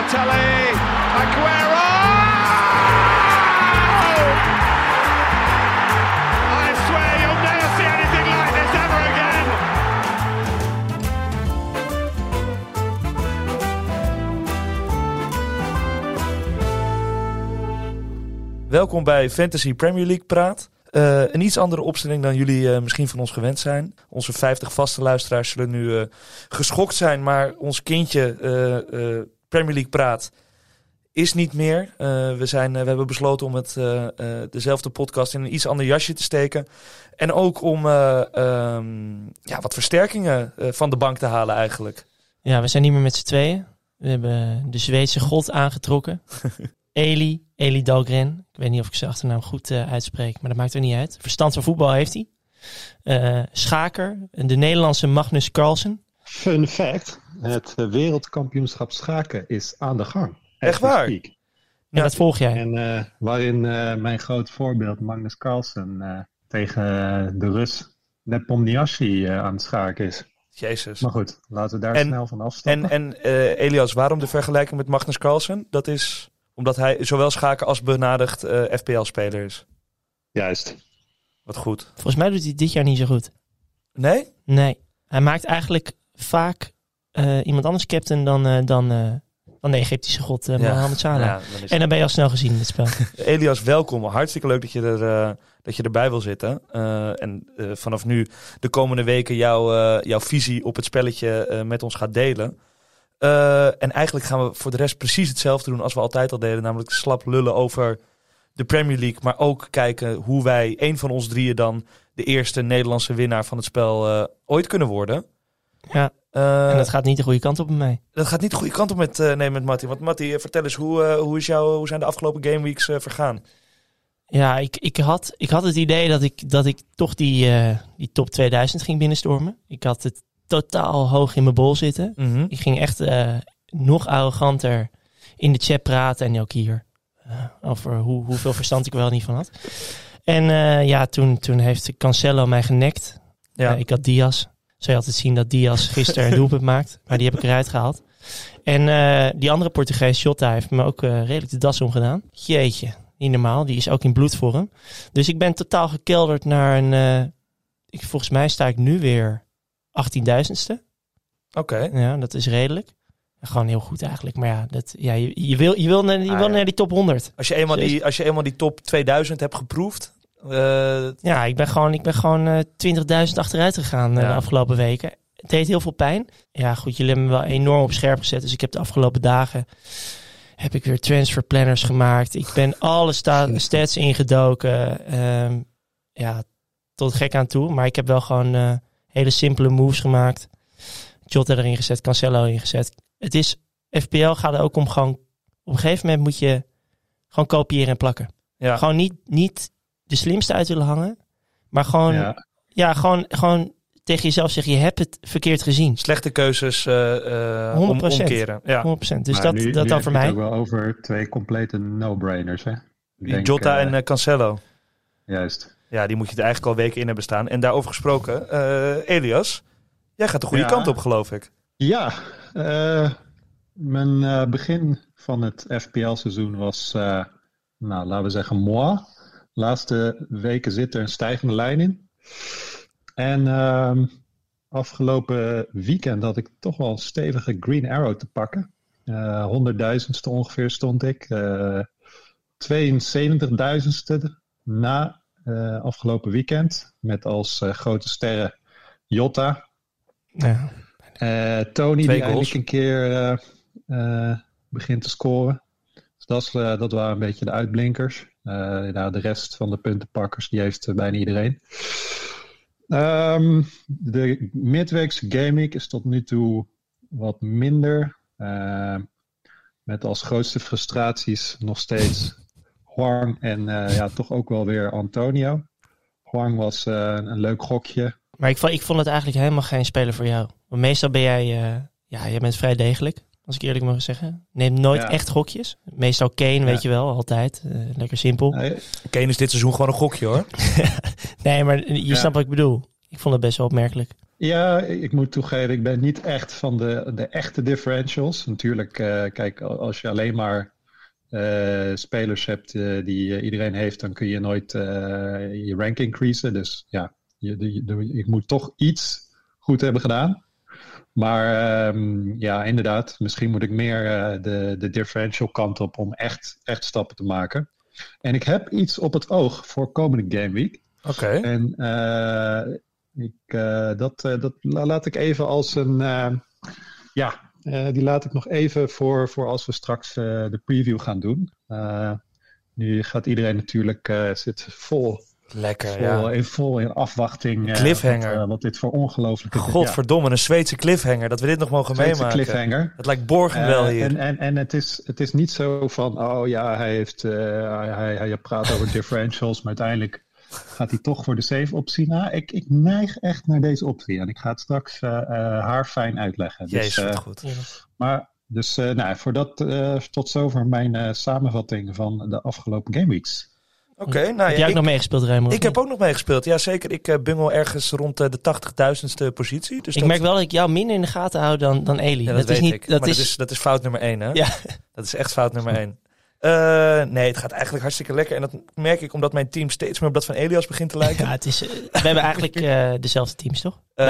Balotelli, Aguero! I swear you'll never see anything like this ever again. Welkom bij Fantasy Premier League Praat. Uh, een iets andere opstelling dan jullie uh, misschien van ons gewend zijn. Onze 50 vaste luisteraars zullen nu uh, geschokt zijn, maar ons kindje Premier League Praat is niet meer. we, zijn, we hebben besloten om het, dezelfde podcast in een iets ander jasje te steken. En ook om um, ja, wat versterkingen van de bank te halen eigenlijk. Ja, we zijn niet meer met z'n tweeën. We hebben de Zweedse god aangetrokken. Eli, Eli Dahlgren. Ik weet niet of ik zijn achternaam goed uh, uitspreek, maar dat maakt er niet uit. Verstand van voetbal heeft hij. Uh, schaker, de Nederlandse Magnus Carlsen. Fun fact, het wereldkampioenschap schaken is aan de gang. Echt waar? Ja, dat volg jij. En uh, waarin mijn groot voorbeeld Magnus Carlsen tegen de Rus Nepomniachtchi aan het schaken is. Jezus. Maar goed, laten we daar snel van afstappen. En, en Elias, waarom de vergelijking met Magnus Carlsen? Dat is omdat hij zowel schaken als benadigd uh, FPL-speler is. Juist. Wat goed. Volgens mij doet hij dit jaar niet zo goed. Nee? Nee. Hij maakt eigenlijk vaak iemand anders captain dan, uh, dan, dan de Egyptische god uh, ja. Mohammed Salah. Ja, dan en dan ben je al snel gezien in het spel. Elias, welkom. Hartstikke leuk dat je, er, dat je erbij wil zitten. en vanaf nu de komende weken jouw, jouw visie op het spelletje met ons gaat delen. Uh, en eigenlijk gaan we voor de rest precies hetzelfde doen als we altijd al deden. Namelijk slap lullen over de Premier League. Maar ook kijken hoe wij, een van ons drieën dan, de eerste Nederlandse winnaar van het spel uh, ooit kunnen worden. Ja, uh, en dat gaat niet de goede kant op met mij. Dat gaat niet de goede kant op met, nee, met Matty. Want Matty, vertel eens, hoe, hoe, is jou, hoe zijn de afgelopen gameweeks vergaan? Ja, ik, ik, had, ik had het idee dat ik, dat ik toch die, die top 2000 ging binnenstormen. Ik had het totaal hoog in mijn bol zitten. Mhm. Ik ging echt uh, nog arroganter in de chat praten en ook hier. Uh, over hoe, hoeveel verstand ik wel niet van had. En uh, ja, toen, toen heeft Cancelo mij genekt. Ja. ik had Diaz. Zou je altijd zien dat Diaz gisteren een doelpunt maakt. Maar die heb ik eruit gehaald. En die andere Portugees, Jota, heeft me ook redelijk de das omgedaan. Jeetje, niet normaal. Die is ook in bloedvorm. Dus ik ben totaal gekelderd naar een... ik, volgens mij sta ik nu weer 18.000ste. Oké. Ja, dat is redelijk. Gewoon heel goed eigenlijk. Maar ja, dat, ja je, je wil, je wil, naar, je ah, wil ja. naar die top 100. Als je eenmaal, die, als je eenmaal die top 2000 hebt geproefd. Uh, ja, ik ben gewoon, ik ben gewoon uh, 20.000 achteruit gegaan ja. de afgelopen weken. Het deed heel veel pijn. Ja, goed, jullie hebben me wel enorm op scherp gezet. Dus ik heb de afgelopen dagen heb ik weer transfer planners gemaakt. Ik ben alle sta stats ingedoken. Um, ja, tot gek aan toe. Maar ik heb wel gewoon uh, hele simpele moves gemaakt. Jota erin gezet, Cancelo ingezet. Het is, FPL gaat er ook om gewoon, op een gegeven moment moet je gewoon kopiëren en plakken. Ja. Gewoon niet, niet de slimste uit willen hangen, maar gewoon, ja, ja gewoon, gewoon tegen jezelf zeggen, je hebt het verkeerd gezien. Slechte keuzes uh, uh, om, omkeren. Ja. 100%. Dus maar dat, nu, dat nu dan voor mij. Het wel over twee complete no-brainers. Hè? Denk, Jota uh, en uh, Cancelo. Juist. Ja, die moet je er eigenlijk al weken in hebben staan. En daarover gesproken, uh, Elias, jij gaat de goede Ja. kant op, geloof ik. Ja, eh, mijn eh, begin van het FPL-seizoen was, eh, nou, laten we zeggen, moi. Laatste weken zit er een stijgende lijn in. En ehm, afgelopen weekend had ik toch wel een stevige Green Arrow te pakken. Eh honderdduizendste ongeveer stond ik. Eh 72.000ste na eh, afgelopen weekend. Met als grote sterren Jota, Ja. Tony Twee die goals. eindelijk een keer begint te scoren. Dus dat, is, dat waren een beetje de uitblinkers. Nou, de rest van de puntenpakkers die heeft eh, bijna iedereen. Ehm, de midweekse gaming is tot nu toe wat minder. Eh, met als grootste frustraties nog steeds Huang en ja, toch ook wel weer Antonio. Huang was een leuk gokje. Maar ik vond, ik vond het eigenlijk helemaal geen speler voor jou. Want meestal ben jij, ja, jij bent vrij degelijk, als ik eerlijk mag zeggen. Neem nooit Ja. echt gokjes. Meestal Kane, weet je wel, altijd. Eh, lekker simpel. Nee, Kane is dit seizoen gewoon een gokje, hoor. Nee, maar je Ja. snapt wat ik bedoel. Ik vond het best wel opmerkelijk. Ja, ik moet toegeven, ik ben niet echt van de, de echte differentials. Natuurlijk, uh, kijk, als je alleen maar uh, spelers hebt uh, die iedereen heeft, dan kun je nooit je rank increasen. Dus ja, je, je, je, moet toch iets goed hebben gedaan. Maar um, ja, inderdaad, misschien moet ik meer de, de differential kant op om echt, echt stappen te maken. En ik heb iets op het oog voor komende Game Week. Oké. En ik, uh, dat, dat laat ik even als een. Ja, die laat ik nog even voor, voor als we straks de preview gaan doen. nu gaat iedereen natuurlijk zit vol. Lekker, vol, ja. In, vol in afwachting. cliffhanger. Wat, wat, dit voor ongelooflijke... Godverdomme, ja. een Zweedse cliffhanger. Dat we dit nog mogen Zweedse meemaken. cliffhanger. Het lijkt borgen wel hier. En, en, en het, is, het is niet zo van, oh ja, hij heeft, hij, hij praat over differentials, maar uiteindelijk gaat hij toch voor de safe optie na. Ik, ik neig echt naar deze optie. En ik ga het straks haar fijn uitleggen. Jezus, dus, goed. Maar dus nou, voor dat tot zover mijn samenvatting van de afgelopen gameweeks. Oké, okay, nou heb jij ook ik, nog meegespeeld, Raymond? Ik heb ook nog meegespeeld, ja zeker. Ik uh, bungel ergens rond de 80.000ste positie. Dus ik dat... merk wel dat ik jou minder in de gaten hou dan, dan Eli. Ja, dat, dat is niet, ik. Dat maar is... Dat, is, dat is fout nummer 1, hè? Ja. Dat is echt fout nummer 1. Uh, nee, het gaat eigenlijk hartstikke lekker. En dat merk ik omdat mijn team steeds meer op dat van Elias begint te lijken. Ja, het is, uh, we hebben eigenlijk uh, dezelfde teams, toch? Uh,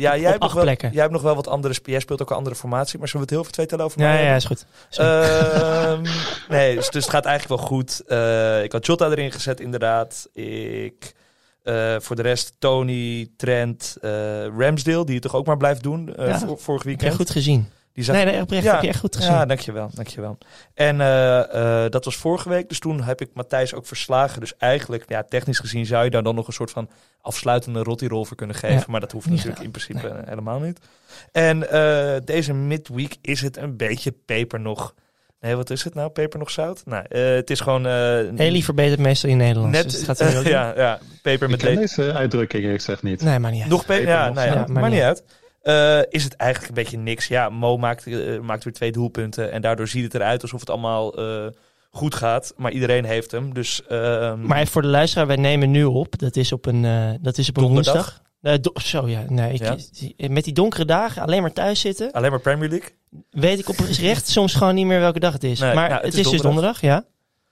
ja, jij hebt, nog wel, jij hebt nog wel wat andere... Jij speelt ook een andere formatie, maar zullen we het heel veel twee tellen over Ja, ja, is goed. nee, dus, dus, het gaat eigenlijk wel goed. ik had Jota erin gezet, inderdaad. Ik... voor de rest Tony, Trent, Ramsdale, die het toch ook maar blijft doen ja, vor, vorig weekend. goed gezien. Die zag... Nee, nee, oprecht ja, heb je echt goed gezien. Ja, dankjewel, dankjewel. En uh, uh, dat was vorige week, dus toen heb ik Matthijs ook verslagen. Dus eigenlijk, ja, technisch gezien zou je daar dan nog een soort van afsluitende rotti voor kunnen geven. Ja. Maar dat hoeft natuurlijk ja. in principe nee. helemaal niet. En uh, deze midweek is het een beetje peper nog. Nee, wat is het nou? Peper nog zout? Nou, het is gewoon... Eli verbetert meestal in Nederland. Net, dus het gaat ja, ja, peper met... Ik deze uitdrukking, ik zeg niet. Nee, maar niet uit. Nog peper? peper ja, nou ja, zout. maar, maar niet uit. Uh, is het eigenlijk een beetje niks. Ja, Mo maakt, uh, maakt weer twee doelpunten. En daardoor ziet het eruit alsof het allemaal uh, goed gaat. Maar iedereen heeft hem. Dus, maar even voor de luisteraar, wij nemen nu op. Dat is op een, dat is op een woensdag. Do zo ja, nee, ik, ja. met die donkere dagen alleen maar thuis zitten. Alleen maar Premier League? Weet ik oprecht soms gewoon niet meer welke dag het is. Nee, maar nou, het, het, is, dus donderdag, ja.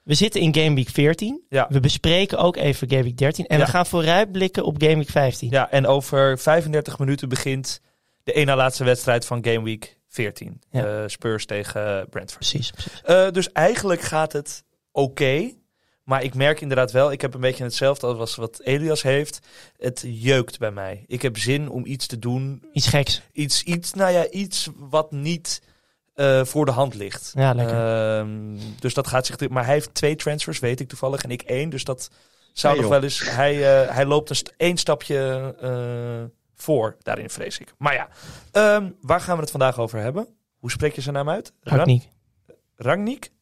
We zitten in Game Week 14. Ja. We bespreken ook even Game Week 13. En Ja. we gaan vooruitblikken op Game Week 15. Ja, en over 35 minuten begint de ene na laatste wedstrijd van Game Week 14. Ja. Eh, Spurs tegen Brentford. Precies, precies. Uh, dus eigenlijk gaat het oké. maar ik merk inderdaad wel, ik heb een beetje hetzelfde als wat Elias heeft. Het jeukt bij mij. Ik heb zin om iets te doen. Iets geks. Iets, iets, nou ja, iets wat niet uh, voor de hand ligt. Ja, lekker. Uh, dus dat gaat zich. Maar hij heeft twee transfers, weet ik toevallig. En ik één. Dus dat zou nog joh. wel eens. Hij, uh, hij loopt een st één stapje uh, voor, daarin vrees ik. Maar ja, um, waar gaan we het vandaag over hebben? Hoe spreek je zijn naam uit? Ragnik. Rangnick?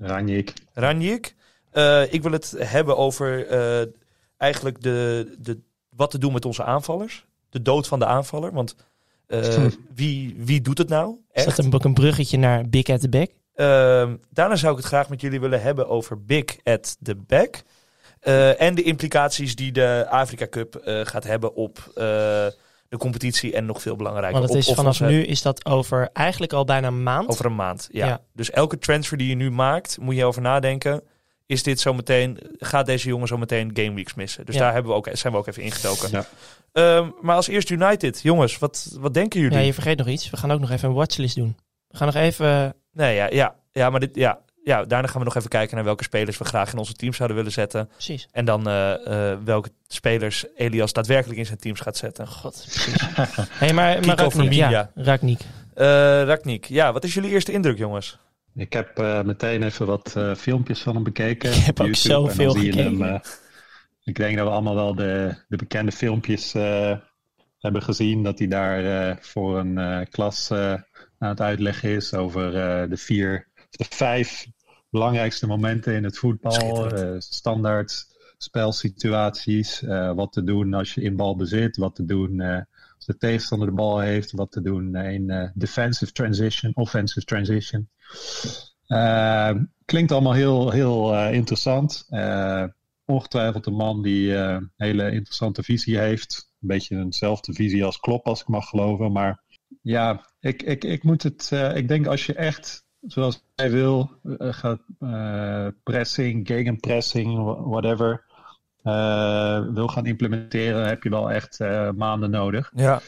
Ranjik. Ranjik. Uh, ik wil het hebben over uh, eigenlijk de, de, wat te doen met onze aanvallers. De dood van de aanvaller. Want uh, wie, wie doet het nou? Echt? Is dat een, ook een bruggetje naar Big at the Back? daarna zou ik het graag met jullie willen hebben over Big at the Back. Uh, en de implicaties die de Afrika Cup uh, gaat hebben op uh, de competitie en nog veel belangrijker. Want het is op, vanaf nu is dat over eigenlijk al bijna een maand. Over een maand, ja. Ja. Dus elke transfer die je nu maakt, moet je over nadenken. Is dit zo meteen, gaat deze jongen zo meteen game weeks missen? Dus Ja. daar hebben we ook, zijn we ook even ingedoken. Ja. Um, maar als eerst United, jongens, wat, wat denken jullie? Ja, je vergeet nog iets. We gaan ook nog even een watchlist doen. We gaan nog even... Nee, ja, ja, ja, maar dit, ja, ja, daarna gaan we nog even kijken naar welke spelers we graag in onze team zouden willen zetten. Precies. En dan uh, uh, welke spelers Elias daadwerkelijk in zijn teams gaat zetten. God, precies. hey, maar, maar Kiko Firmino. ja. Ragnik. Uh, Ragnik, ja, wat is jullie eerste indruk, jongens? Ik heb uh, meteen even wat uh, filmpjes van hem bekeken. Ik heb op ook YouTube. zoveel gekeken. Hem, uh, ik denk dat we allemaal wel de, de bekende filmpjes uh, hebben gezien. Dat hij daar uh, voor een uh, klas uh, aan het uitleggen is over uh, de vier, de vijf belangrijkste momenten in het voetbal. Uh, standaard spelsituaties. Uh, wat te doen als je in bal bezit. Wat te doen uh, als de tegenstander de bal heeft. Wat te doen in defensive transition, offensive transition. Klinkt allemaal heel, heel interessant. Ongetwijfeld een man die een hele interessante visie heeft. beetje eenzelfde visie als Klopp, als ik mag geloven. Maar ja, ik, ik, ik moet het. eh, ik denk als je echt, zoals hij wil, eh, gaat eh, pressing, gegenpressing, wha- whatever, eh, wil gaan implementeren, heb je wel echt maanden nodig. Ja,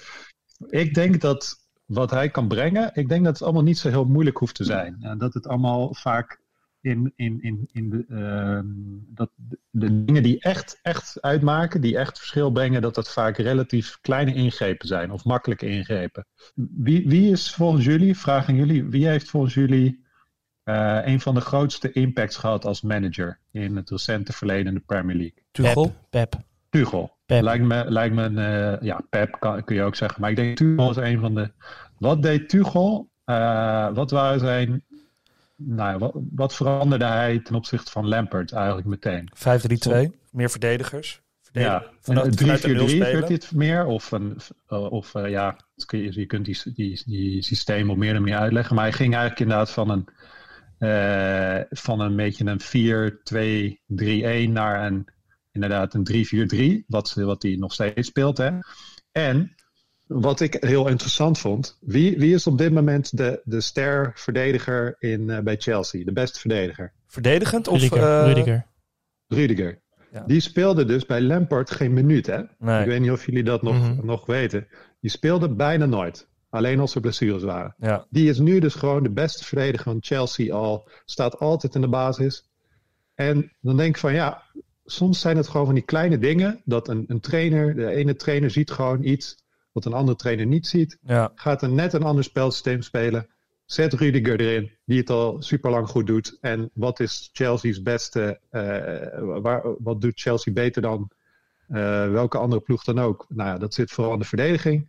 Ik denk dat wat hij kan brengen, ik denk dat het allemaal niet zo heel moeilijk hoeft te zijn. En dat het allemaal vaak in, in, in, in de, ehm, dat de, dingen die echt, echt uitmaken, die echt verschil brengen, dat dat vaak relatief kleine ingrepen zijn of makkelijke ingrepen. Wie, wie is volgens jullie, vragen jullie, wie heeft volgens jullie eh, een van de grootste impacts gehad als manager in het recente verleden in de Premier League? Tuchel. Pep. Pep. Tuchel. Pep. Lijkt me, lijkt me een, eh, ja, Pep kan, kun je ook zeggen. Maar ik denk Tuchel is een van de. Wat deed Tuchel? Eh, wat waren zijn. Nou, ja, wat, wat veranderde hij ten opzichte van Lampard eigenlijk meteen? 5-3-2. Meer verdedigers. Verdedigen. Ja, Vanuit, een vanuit de 3-4-3 nul werd spelen. dit meer? Of, een, eh, of eh, ja, je, kunt die, die, die systeem op meerdere manieren uitleggen. Maar hij ging eigenlijk inderdaad van een, eh, van een beetje een 4-2-3-1 naar een, inderdaad een 3-4-3. Wat, wat hij nog steeds speelt. Hè? En wat ik heel interessant vond. Wie, wie is op dit moment de, de ster-verdediger in, eh, bij Chelsea? De beste verdediger? Verdedigend of... Rudiger. eh, Rudiger. Rudiger. Ja. Die speelde dus bij Lampard geen minuut, hè? Nee. Ik weet niet of jullie dat nog, Mhm. nog weten. Die speelde bijna nooit. Alleen als er blessures waren. Ja, Die is nu dus gewoon de beste verdediger van Chelsea al. Staat altijd in de basis. En dan denk ik van ja, soms zijn het gewoon van die kleine dingen. Dat een, een trainer, de ene trainer ziet gewoon iets wat een andere trainer niet ziet. ja. Gaat een net een ander spelsysteem spelen. Zet Rudiger erin, die het al super lang goed doet. En wat is Chelsea's beste? eh, waar, wat doet Chelsea beter dan eh, welke andere ploeg dan ook? Nou ja, dat zit vooral in de verdediging.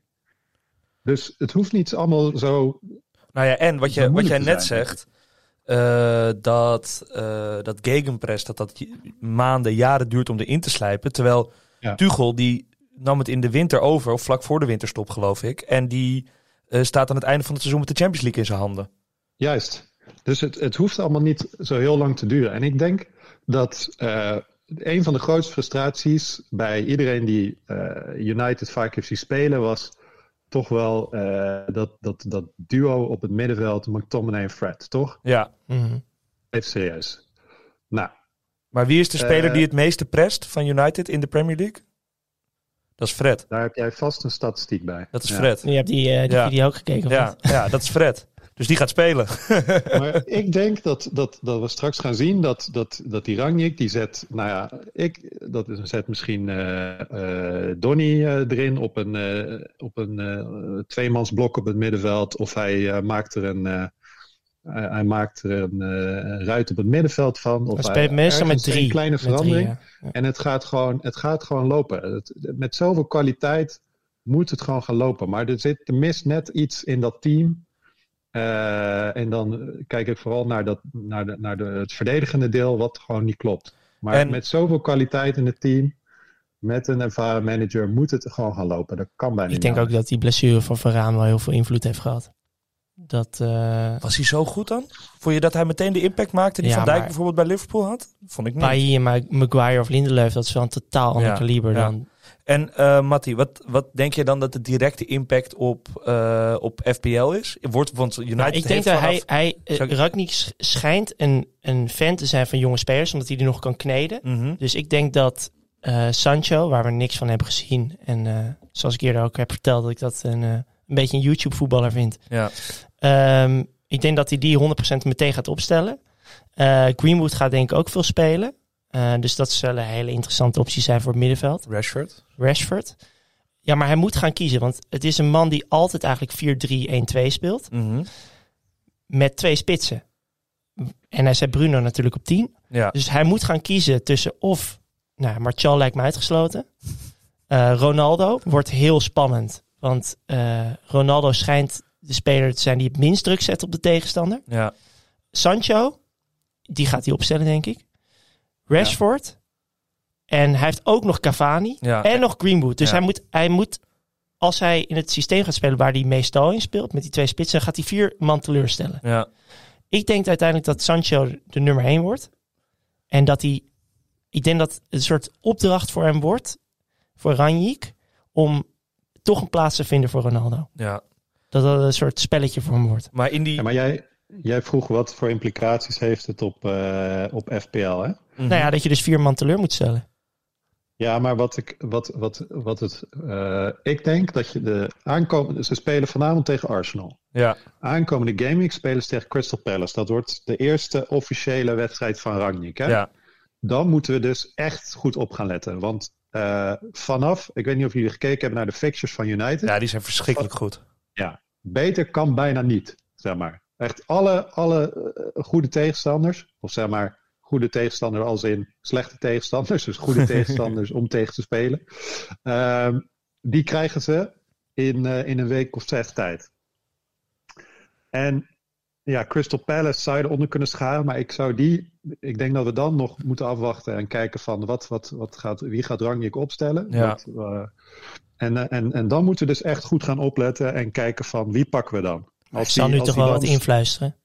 Dus het hoeft niet allemaal zo. Nou ja, en wat, je, wat jij net zegt, eh, dat, dat gegenpress, dat dat maanden, jaren duurt om erin te slijpen. Terwijl Ja. Tuchel, die nam het in de winter over, of vlak voor de winterstop geloof ik. En die eh, staat aan het einde van het seizoen met de Champions League in zijn handen. Juist. Dus het, het hoeft allemaal niet zo heel lang te duren. En ik denk dat eh, een van de grootste frustraties bij iedereen die eh, United vaak heeft zien spelen was toch wel eh, dat, dat, dat duo op het middenveld, McTominay en Fred, toch? Ja, Mhm. Even serieus. Nou, maar wie is de speler die het meeste prest van United in de Premier League? Dat is Fred. daar heb jij vast een statistiek bij. Dat is Ja. Fred. Je hebt die, eh, die Ja. video ook gekeken. of Ja, ja, dat is Fred. Dus die gaat spelen. Maar ik denk dat, dat, dat we straks gaan zien dat, dat, dat die Rangnick, die zet, nou ja, ik, dat is, zet misschien eh eh Donny eh, erin op een, eh, op een eh, tweemansblok op het middenveld. Of hij eh, maakt er een, eh, hij, maakt er een eh, ruit op het middenveld van. Of Hij speelt meestal met ergens een drie. kleine Met drie, verandering. ja. Ja. En het gaat gewoon, het gaat gewoon lopen. Het, met zoveel kwaliteit moet het gewoon gaan lopen. Maar er, zit, er mist net iets in dat team. Eh, en dan kijk ik vooral naar, dat, naar, de, naar de, het verdedigende deel, wat gewoon niet klopt. Maar En- met zoveel kwaliteit in het team, met een ervaren manager, moet het gewoon gaan lopen. Dat kan bijna Ik denk ook dat die blessure van Varaan wel heel veel invloed heeft gehad. Dat, eh Was hij zo goed dan? Vond je dat hij meteen de impact maakte die Ja, Van Dijk maar- bijvoorbeeld bij Liverpool had? Vond ik niet. Bailly en Ma- Maguire of Lindelöf, dat is wel een totaal ander Ja, kaliber ja. dan... En eh Matti, wat, wat denk je dan dat de directe impact op, eh, op FPL is? Wordt, want United Nou, ik denk dat vanaf- hij, hij ik- sch- schijnt een, een fan te zijn van jonge spelers, omdat hij die nog kan kneden. Mhm. Dus ik denk dat Sancho, waar we niks van hebben gezien, en zoals ik eerder ook heb verteld, dat ik dat een, een beetje een YouTube-voetballer vind. Ja. Ehm, ik denk dat hij die 100% meteen gaat opstellen. Eh, Greenwood gaat denk ik ook veel spelen. Eh, dus dat zullen hele interessante opties zijn voor het middenveld. Rashford. Rashford. Ja, maar hij moet gaan kiezen. Want het is een man die altijd eigenlijk 4-3-1-2 speelt. Mhm. Met twee spitsen. En hij zet Bruno natuurlijk op 10. Ja. Dus hij moet gaan kiezen tussen of... Nou, Martial lijkt me uitgesloten. Eh, Ronaldo wordt heel spannend. Want eh, Ronaldo schijnt de speler te zijn die het minst druk zet op de tegenstander. ja. Sancho, die gaat hij opstellen, denk ik. Rashford. En hij heeft ook nog Cavani. Ja. En nog Greenwood. Dus Ja. hij, moet, hij moet, als hij in het systeem gaat spelen waar hij meestal in speelt, met die twee spitsen, gaat hij vier man teleurstellen. Ja. Ik denk uiteindelijk dat Sancho de nummer één wordt. En dat hij, ik denk dat het een soort opdracht voor hem wordt, voor Ranjik, om toch een plaats te vinden voor Ronaldo. Ja. Dat dat een soort spelletje voor hem wordt. Maar in die... Ja, maar jij, jij vroeg wat voor implicaties heeft het op, uh, op FPL, hè? Mhm. Nou ja, dat je dus vier man teleur moet stellen. Ja, maar wat ik, wat, wat, wat het, uh, ik denk dat je de aankomende, ze spelen vanavond tegen Arsenal. Ja. Aankomende gaming spelen ze tegen Crystal Palace. Dat wordt de eerste officiële wedstrijd van Rangnick. Hè? Ja. Dan moeten we dus echt goed op gaan letten. Want uh, vanaf, ik weet niet of jullie gekeken hebben naar de fixtures van United. Ja, die zijn verschrikkelijk goed. Ja, beter kan bijna niet, zeg maar. Echt alle, alle uh, goede tegenstanders, of zeg maar goede tegenstander als in slechte tegenstanders, dus goede tegenstanders om tegen te spelen, uh, die krijgen ze in, uh, in een week of zes tijd. En ja, Crystal Palace zou je eronder kunnen scharen, maar ik zou die, ik denk dat we dan nog moeten afwachten en kijken van wat, wat, wat gaat, wie gaat Rangnick opstellen. Ja. Wat, uh, en, en, en dan moeten we dus echt goed gaan opletten en kijken van wie pakken we dan. Als ik zal nu toch wel wat influisteren.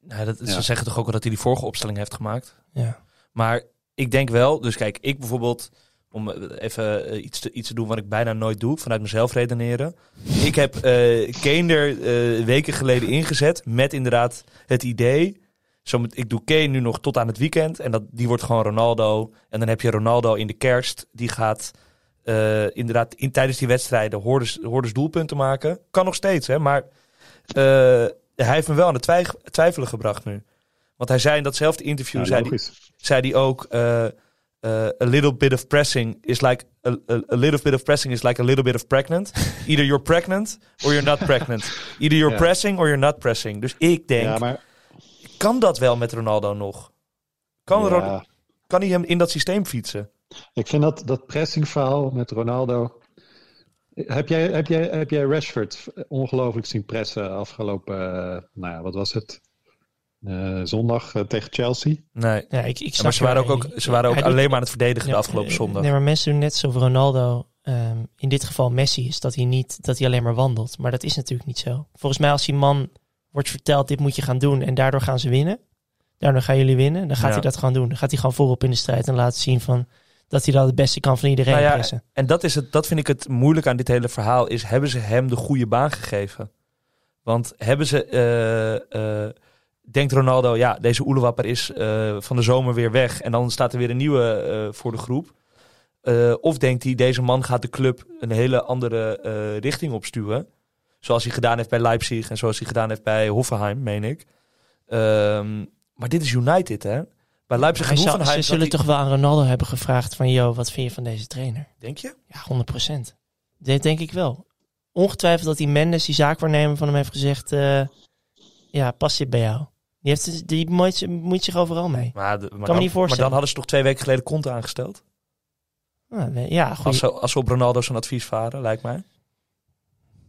Nou, dat, ja. Ze zeggen toch ook wel dat hij die vorige opstelling heeft gemaakt. Ja. Maar ik denk wel, dus kijk, ik bijvoorbeeld, om even uh, iets, te, iets te doen wat ik bijna nooit doe, vanuit mezelf redeneren. Ik heb uh, Kane er uh, weken geleden ingezet met inderdaad het idee. Zo met, ik doe Kane nu nog tot aan het weekend en dat, die wordt gewoon Ronaldo. En dan heb je Ronaldo in de kerst, die gaat uh, inderdaad in, tijdens die wedstrijden hoorders, hoorders doelpunten maken. Kan nog steeds, hè, maar hij heeft me wel aan het twijf, twijfelen gebracht nu. Want hij zei in datzelfde interview, Ja, zei, zei hij ook, uh, uh, a little bit of pressing is like, a, a, a little bit of pressing is like a little bit of pregnant. Either you're pregnant or you're not pregnant. Either you're Ja. pressing or you're not pressing. Dus ik denk, Ja, maar kan dat wel met Ronaldo nog? Kan, ja, kan hij hem in dat systeem fietsen? ik vind dat, dat pressingverhaal met Ronaldo. Heb jij, heb, jij, heb jij Rashford ongelooflijk zien pressen afgelopen, uh, nou ja, wat was het? Uh, zondag uh, tegen Chelsea. Nee. Ja, ik, ik Ja, maar ze waren ook, ook, ze waren ook doet- alleen maar aan het verdedigen Ja, de afgelopen eh, zondag. Nee, maar mensen doen net alsof Ronaldo, ehm, in dit geval Messi is, dat hij, niet, dat hij alleen maar wandelt. Maar dat is natuurlijk niet zo. Volgens mij als die man wordt verteld, dit moet je gaan doen en daardoor gaan ze winnen. Daardoor gaan jullie winnen. Dan gaat Ja. hij dat gewoon doen. Dan gaat hij gewoon voorop in de strijd en laten zien van, dat hij dat het beste kan van iedereen Nou ja, pressen. En dat, is het, dat vind ik het moeilijk aan dit hele verhaal. Is hebben ze hem de goede baan gegeven? Want hebben ze. eh, eh, denkt Ronaldo, ja, deze Oelewapper is eh, van de zomer weer weg. En dan staat er weer een nieuwe voor de groep. Of denkt hij, deze man gaat de club een hele andere richting opstuwen. Zoals hij gedaan heeft bij Leipzig en zoals hij gedaan heeft bij Hoffenheim, meen ik. Ehm, maar dit is United, hè? Bij Leipzig en Hoffenheim... ze zullen toch wel aan Ronaldo hebben gevraagd van, yo, wat vind je van deze trainer? Denk je? Ja, 100 procent. Dat denk ik wel. Ongetwijfeld dat die Mendes, die zaakwaarnemer van hem, heeft gezegd... eh, ja, past dit bij jou? Die, heeft, die bemoeit zich overal mee. Maar, de- maar, me dan, niet voorstellen. maar dan hadden ze toch twee weken geleden Conte aangesteld? Ah, ja, goed. Als ze, als ze op Ronaldo zijn advies varen, lijkt mij.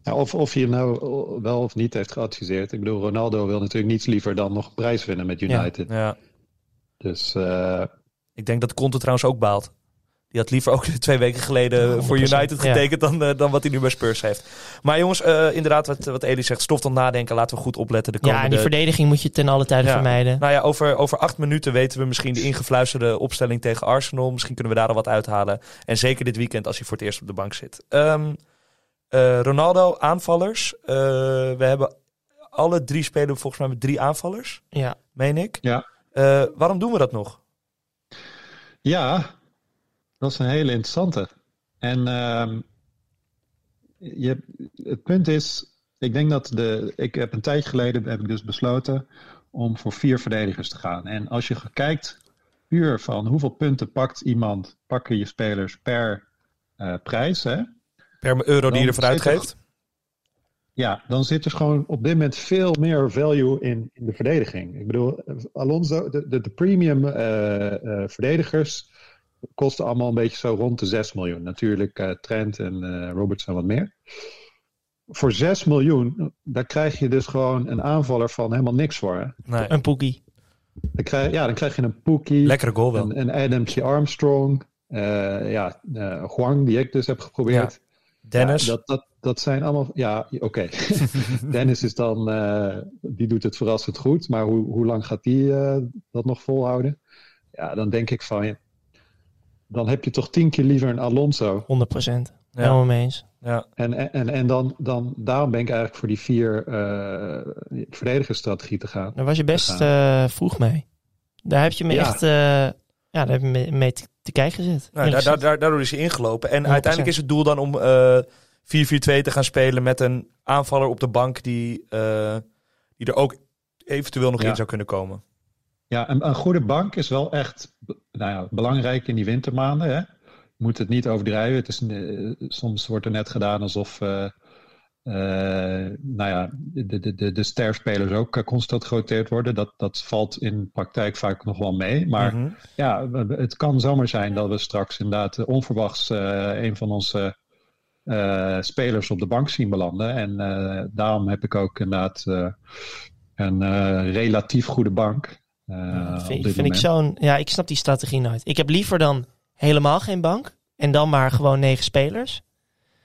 Ja, of, of hij nou wel of niet heeft geadviseerd. Ik bedoel, Ronaldo wil natuurlijk niets liever dan nog een prijs winnen met United. Ja. Dus uh, Ik denk dat Conte trouwens ook baalt. Die had liever ook twee weken geleden Ja, voor 100%, United ja. getekend dan, eh, dan wat hij nu bij Spurs heeft. Maar jongens, eh, inderdaad, wat, wat Elie zegt, stof dan nadenken. Laten we goed opletten de ja, komende... en die verdediging moet je ten alle tijde Ja. vermijden. Nou ja, over, over acht minuten weten we misschien de ingefluisterde opstelling tegen Arsenal. Misschien kunnen we daar al wat uithalen. En zeker dit weekend als hij voor het eerst op de bank zit. Ehm, eh, Ronaldo, aanvallers. Eh, we hebben alle drie spelen volgens mij met drie aanvallers, Ja, meen ik. Ja. Eh, waarom doen we dat nog? ja, dat is een hele interessante. En ehm, je, het punt is, ik denk dat de. Ik heb een tijdje geleden heb ik dus besloten om voor vier verdedigers te gaan. En als je kijkt puur van hoeveel punten pakt iemand, pakken je spelers per eh, prijs, hè? Per euro die je ervoor er- uitgeeft? Ja, dan zit er gewoon op dit moment veel meer value in, in de verdediging. Ik bedoel, Alonso, de, de, de premium eh, eh, verdedigers kosten allemaal een beetje zo rond de 6 miljoen. Natuurlijk eh, Trent en eh Robertson wat meer. Voor 6 miljoen, daar krijg je dus gewoon een aanvaller van helemaal niks voor. Hè? Nee. een poekie. Dan krijg, ja, dan krijg je een Pookie, Lekkere goal wel. een, een Adamsje Armstrong, eh, ja, eh Huang, die ik dus heb geprobeerd. Dennis. Ja, dat, dat, dat zijn allemaal. Ja, oké. Dennis is dan. eh, die doet het verrassend goed. Maar hoe, hoe lang gaat die eh, dat nog volhouden? Ja, dan denk ik van. ja, Dan heb je toch tien keer liever een Alonso. 100 procent. Ja. Helemaal mee eens. Ja. En, en, en dan, dan, daarom ben ik eigenlijk voor die vier uh, verdedigersstrategie te gaan. Daar was je best uh, vroeg mee. Daar heb je me Ja. echt uh, ja, daar heb je me mee te, te kijken gezet. Nou, daar, daar, daar- daardoor is hij ingelopen. En uiteindelijk is het doel dan om eh 4-4-2 te gaan spelen met een aanvaller op de bank die, eh, die er ook eventueel nog Ja. in zou kunnen komen. Ja, een, een goede bank is wel echt nou ja, belangrijk in die wintermaanden. Hè? Je moet het niet overdrijven. Het is, eh, soms wordt er net gedaan alsof eh, eh, nou ja, de, de, de, de sterspelers ook eh, constant geroteerd worden. Dat, dat valt in praktijk vaak nog wel mee. Maar Mhm. ja, het kan zomaar zijn dat we straks inderdaad eh, onverwachts eh, een van onze eh, spelers op de bank zien belanden. En eh, daarom heb ik ook inderdaad eh, een eh, relatief goede bank. eh, op vind, vind ik zo'n. Ja, ik snap die strategie nooit. Ik heb liever dan helemaal geen bank. En dan maar gewoon negen spelers.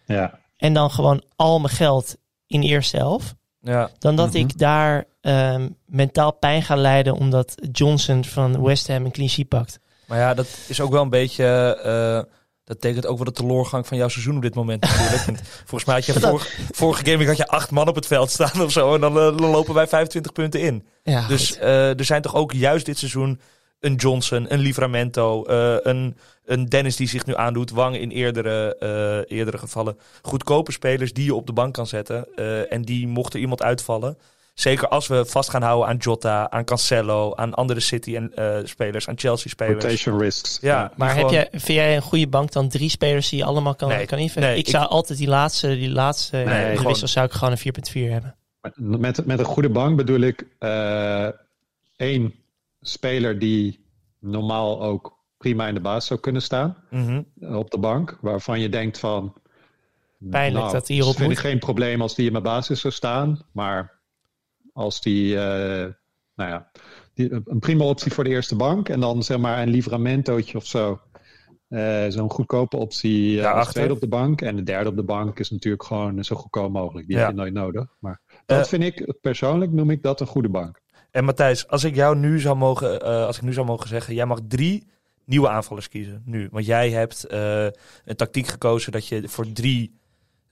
Ja, En dan gewoon al mijn geld in eerste helft. Ja. Dan dat Mhm. ik daar ehm, mentaal pijn ga lijden. Omdat Johnson van West Ham een clean sheet pakt. Maar ja, dat is ook wel een beetje... eh, dat tekent ook wel de teleurgang van jouw seizoen op dit moment natuurlijk. Volgens mij had je vorige, vorige game had je acht man op het veld staan of zo. En dan eh, lopen wij 25 punten in. Ja, Dus eh, er zijn toch ook juist dit seizoen een Johnson, een Livramento, eh, een, een Dennis die zich nu aandoet, Wang in eerdere, eh, eerdere gevallen. Goedkope spelers die je op de bank kan zetten. eh, en die mocht er iemand uitvallen. Zeker als we vast gaan houden aan Jota, aan Cancelo, aan andere City en eh, spelers, aan Chelsea spelers. rotation risks. Ja, maar heb gewoon- jij, vind jij een goede bank dan drie spelers die je allemaal kan, Nee, kan invullen? nee, ik ik- zou altijd die laatste, die laatste Nee, nee, gewoon- wissel zou ik gewoon een 4.4 hebben. Met, met een goede bank bedoel ik eh, één speler die normaal ook prima in de baas zou kunnen staan Mhm. op de bank, waarvan je denkt van. Pijnlijk nou, dat hij hierop vind moet. ik geen probleem als die in mijn basis zou staan, maar als die, eh, nou ja, die, een prima optie voor de eerste bank en dan zeg maar een livramentootje of zo. Eh, Zo'n goedkope optie eh, als tweede op de bank. En de derde op de bank is natuurlijk gewoon zo goedkoop mogelijk. Die Ja. heb je nooit nodig. Maar dat vind ik, persoonlijk noem ik dat een goede bank. En Matthijs, als ik jou nu zou mogen, eh, als ik nu zou mogen zeggen, jij mag drie nieuwe aanvallers kiezen nu. Want jij hebt eh, een tactiek gekozen dat je voor drie,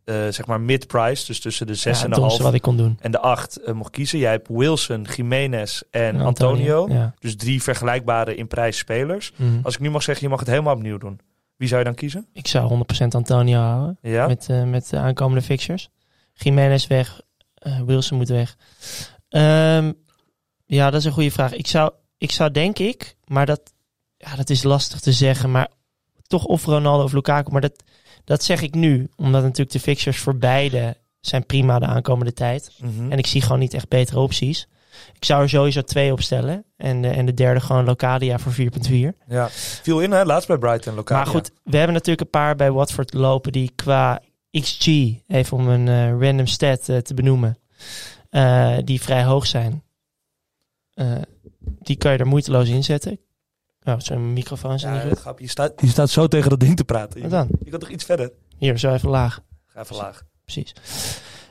eh, zeg maar mid-price, dus tussen de zes ja, en de half wat ik kon doen. en de acht mocht kiezen. Jij hebt Wilson, Jiménez en Antonio. Ja. Dus drie vergelijkbare in prijs spelers. Mhm. Als ik nu mag zeggen, je mag het helemaal opnieuw doen. Wie zou je dan kiezen? Ik zou 100% Antonio houden. Ja? Met, met de aankomende fixtures. Jiménez weg. Wilson moet weg. Ehm, ja, dat is een goede vraag. Ik zou, ik zou denk ik, maar dat, ja, dat is lastig te zeggen. Maar toch of Ronaldo of Lukaku. Maar dat, dat zeg ik nu. Omdat natuurlijk de fixtures voor beide zijn prima de aankomende tijd. Mhm. En ik zie gewoon niet echt betere opties. Ik zou er sowieso twee opstellen. En, de- en de derde gewoon Locadia voor 4.4. ja. Viel in, hè? Laatst bij Brighton lokaal. Maar goed, we hebben natuurlijk een paar bij Watford lopen die qua XG, even om een eh, random stat eh, te benoemen, eh, die vrij hoog zijn. Eh, die kan je er moeiteloos inzetten. Oh, zo'n microfoon is Ja, niet dat goed. grap, je, staat, je staat zo tegen dat ding te praten. Wat dan? Je kan toch iets verder? Hier, zo even laag. Ga even laag. Precies.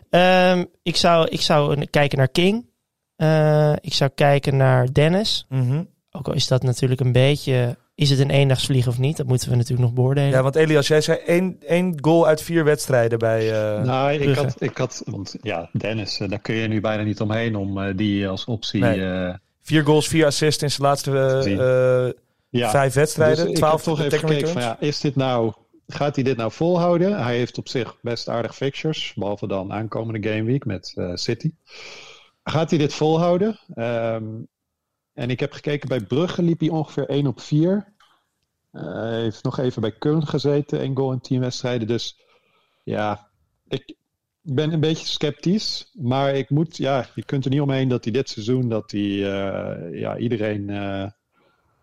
Ehm, ik, zou, ik zou kijken naar King. Eh, ik zou kijken naar Dennis. Mhm. Ook al is dat natuurlijk een beetje... Is het een eendagsvlieg of niet? Dat moeten we natuurlijk nog beoordelen. Ja, want Elias, jij zei één, één goal uit vier wedstrijden bij... eh, nou, ik had, ik had, want ja, Dennis, eh, daar kun je nu bijna niet omheen om eh, die als optie. Nee. eh, Vier goals, vier assists in zijn laatste ja. vijf wedstrijden. Dus twaalf ik heb toch even gekeken van ja, is dit nou, gaat hij dit nou volhouden? Hij heeft op zich best aardig fixtures, behalve dan aankomende gameweek met eh, City. Gaat hij dit volhouden? Ehm, en ik heb gekeken bij Brugge liep hij ongeveer 1 op 4. Eh, Hij heeft nog even bij Köln gezeten, één goal in 10 wedstrijden. Dus ja, ik ben een beetje sceptisch. Maar ik moet, ja, je kunt er niet omheen dat hij dit seizoen, dat hij eh, ja, iedereen eh,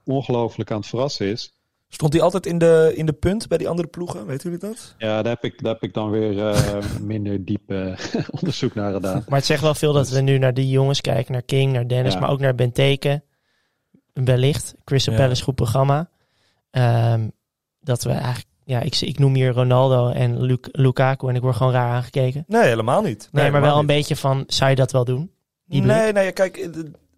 ongelooflijk aan het verrassen is. Stond hij altijd in de, in de punt bij die andere ploegen? Weten jullie dat? Ja, daar heb ik, daar heb ik dan weer eh, minder diep onderzoek naar gedaan. Maar het zegt wel veel dat we nu naar die jongens kijken. Naar King, naar Dennis, Ja. maar ook naar Benteke. Wellicht. Crystal Ja. Palace goed programma. Ehm, dat we eigenlijk... Ja, ik, ik noem hier Ronaldo en Luk- Lukaku en ik word gewoon raar aangekeken. Nee, helemaal niet. Nee, maar wel een beetje van, zou je dat wel doen? Die blik? Nee, nee, kijk,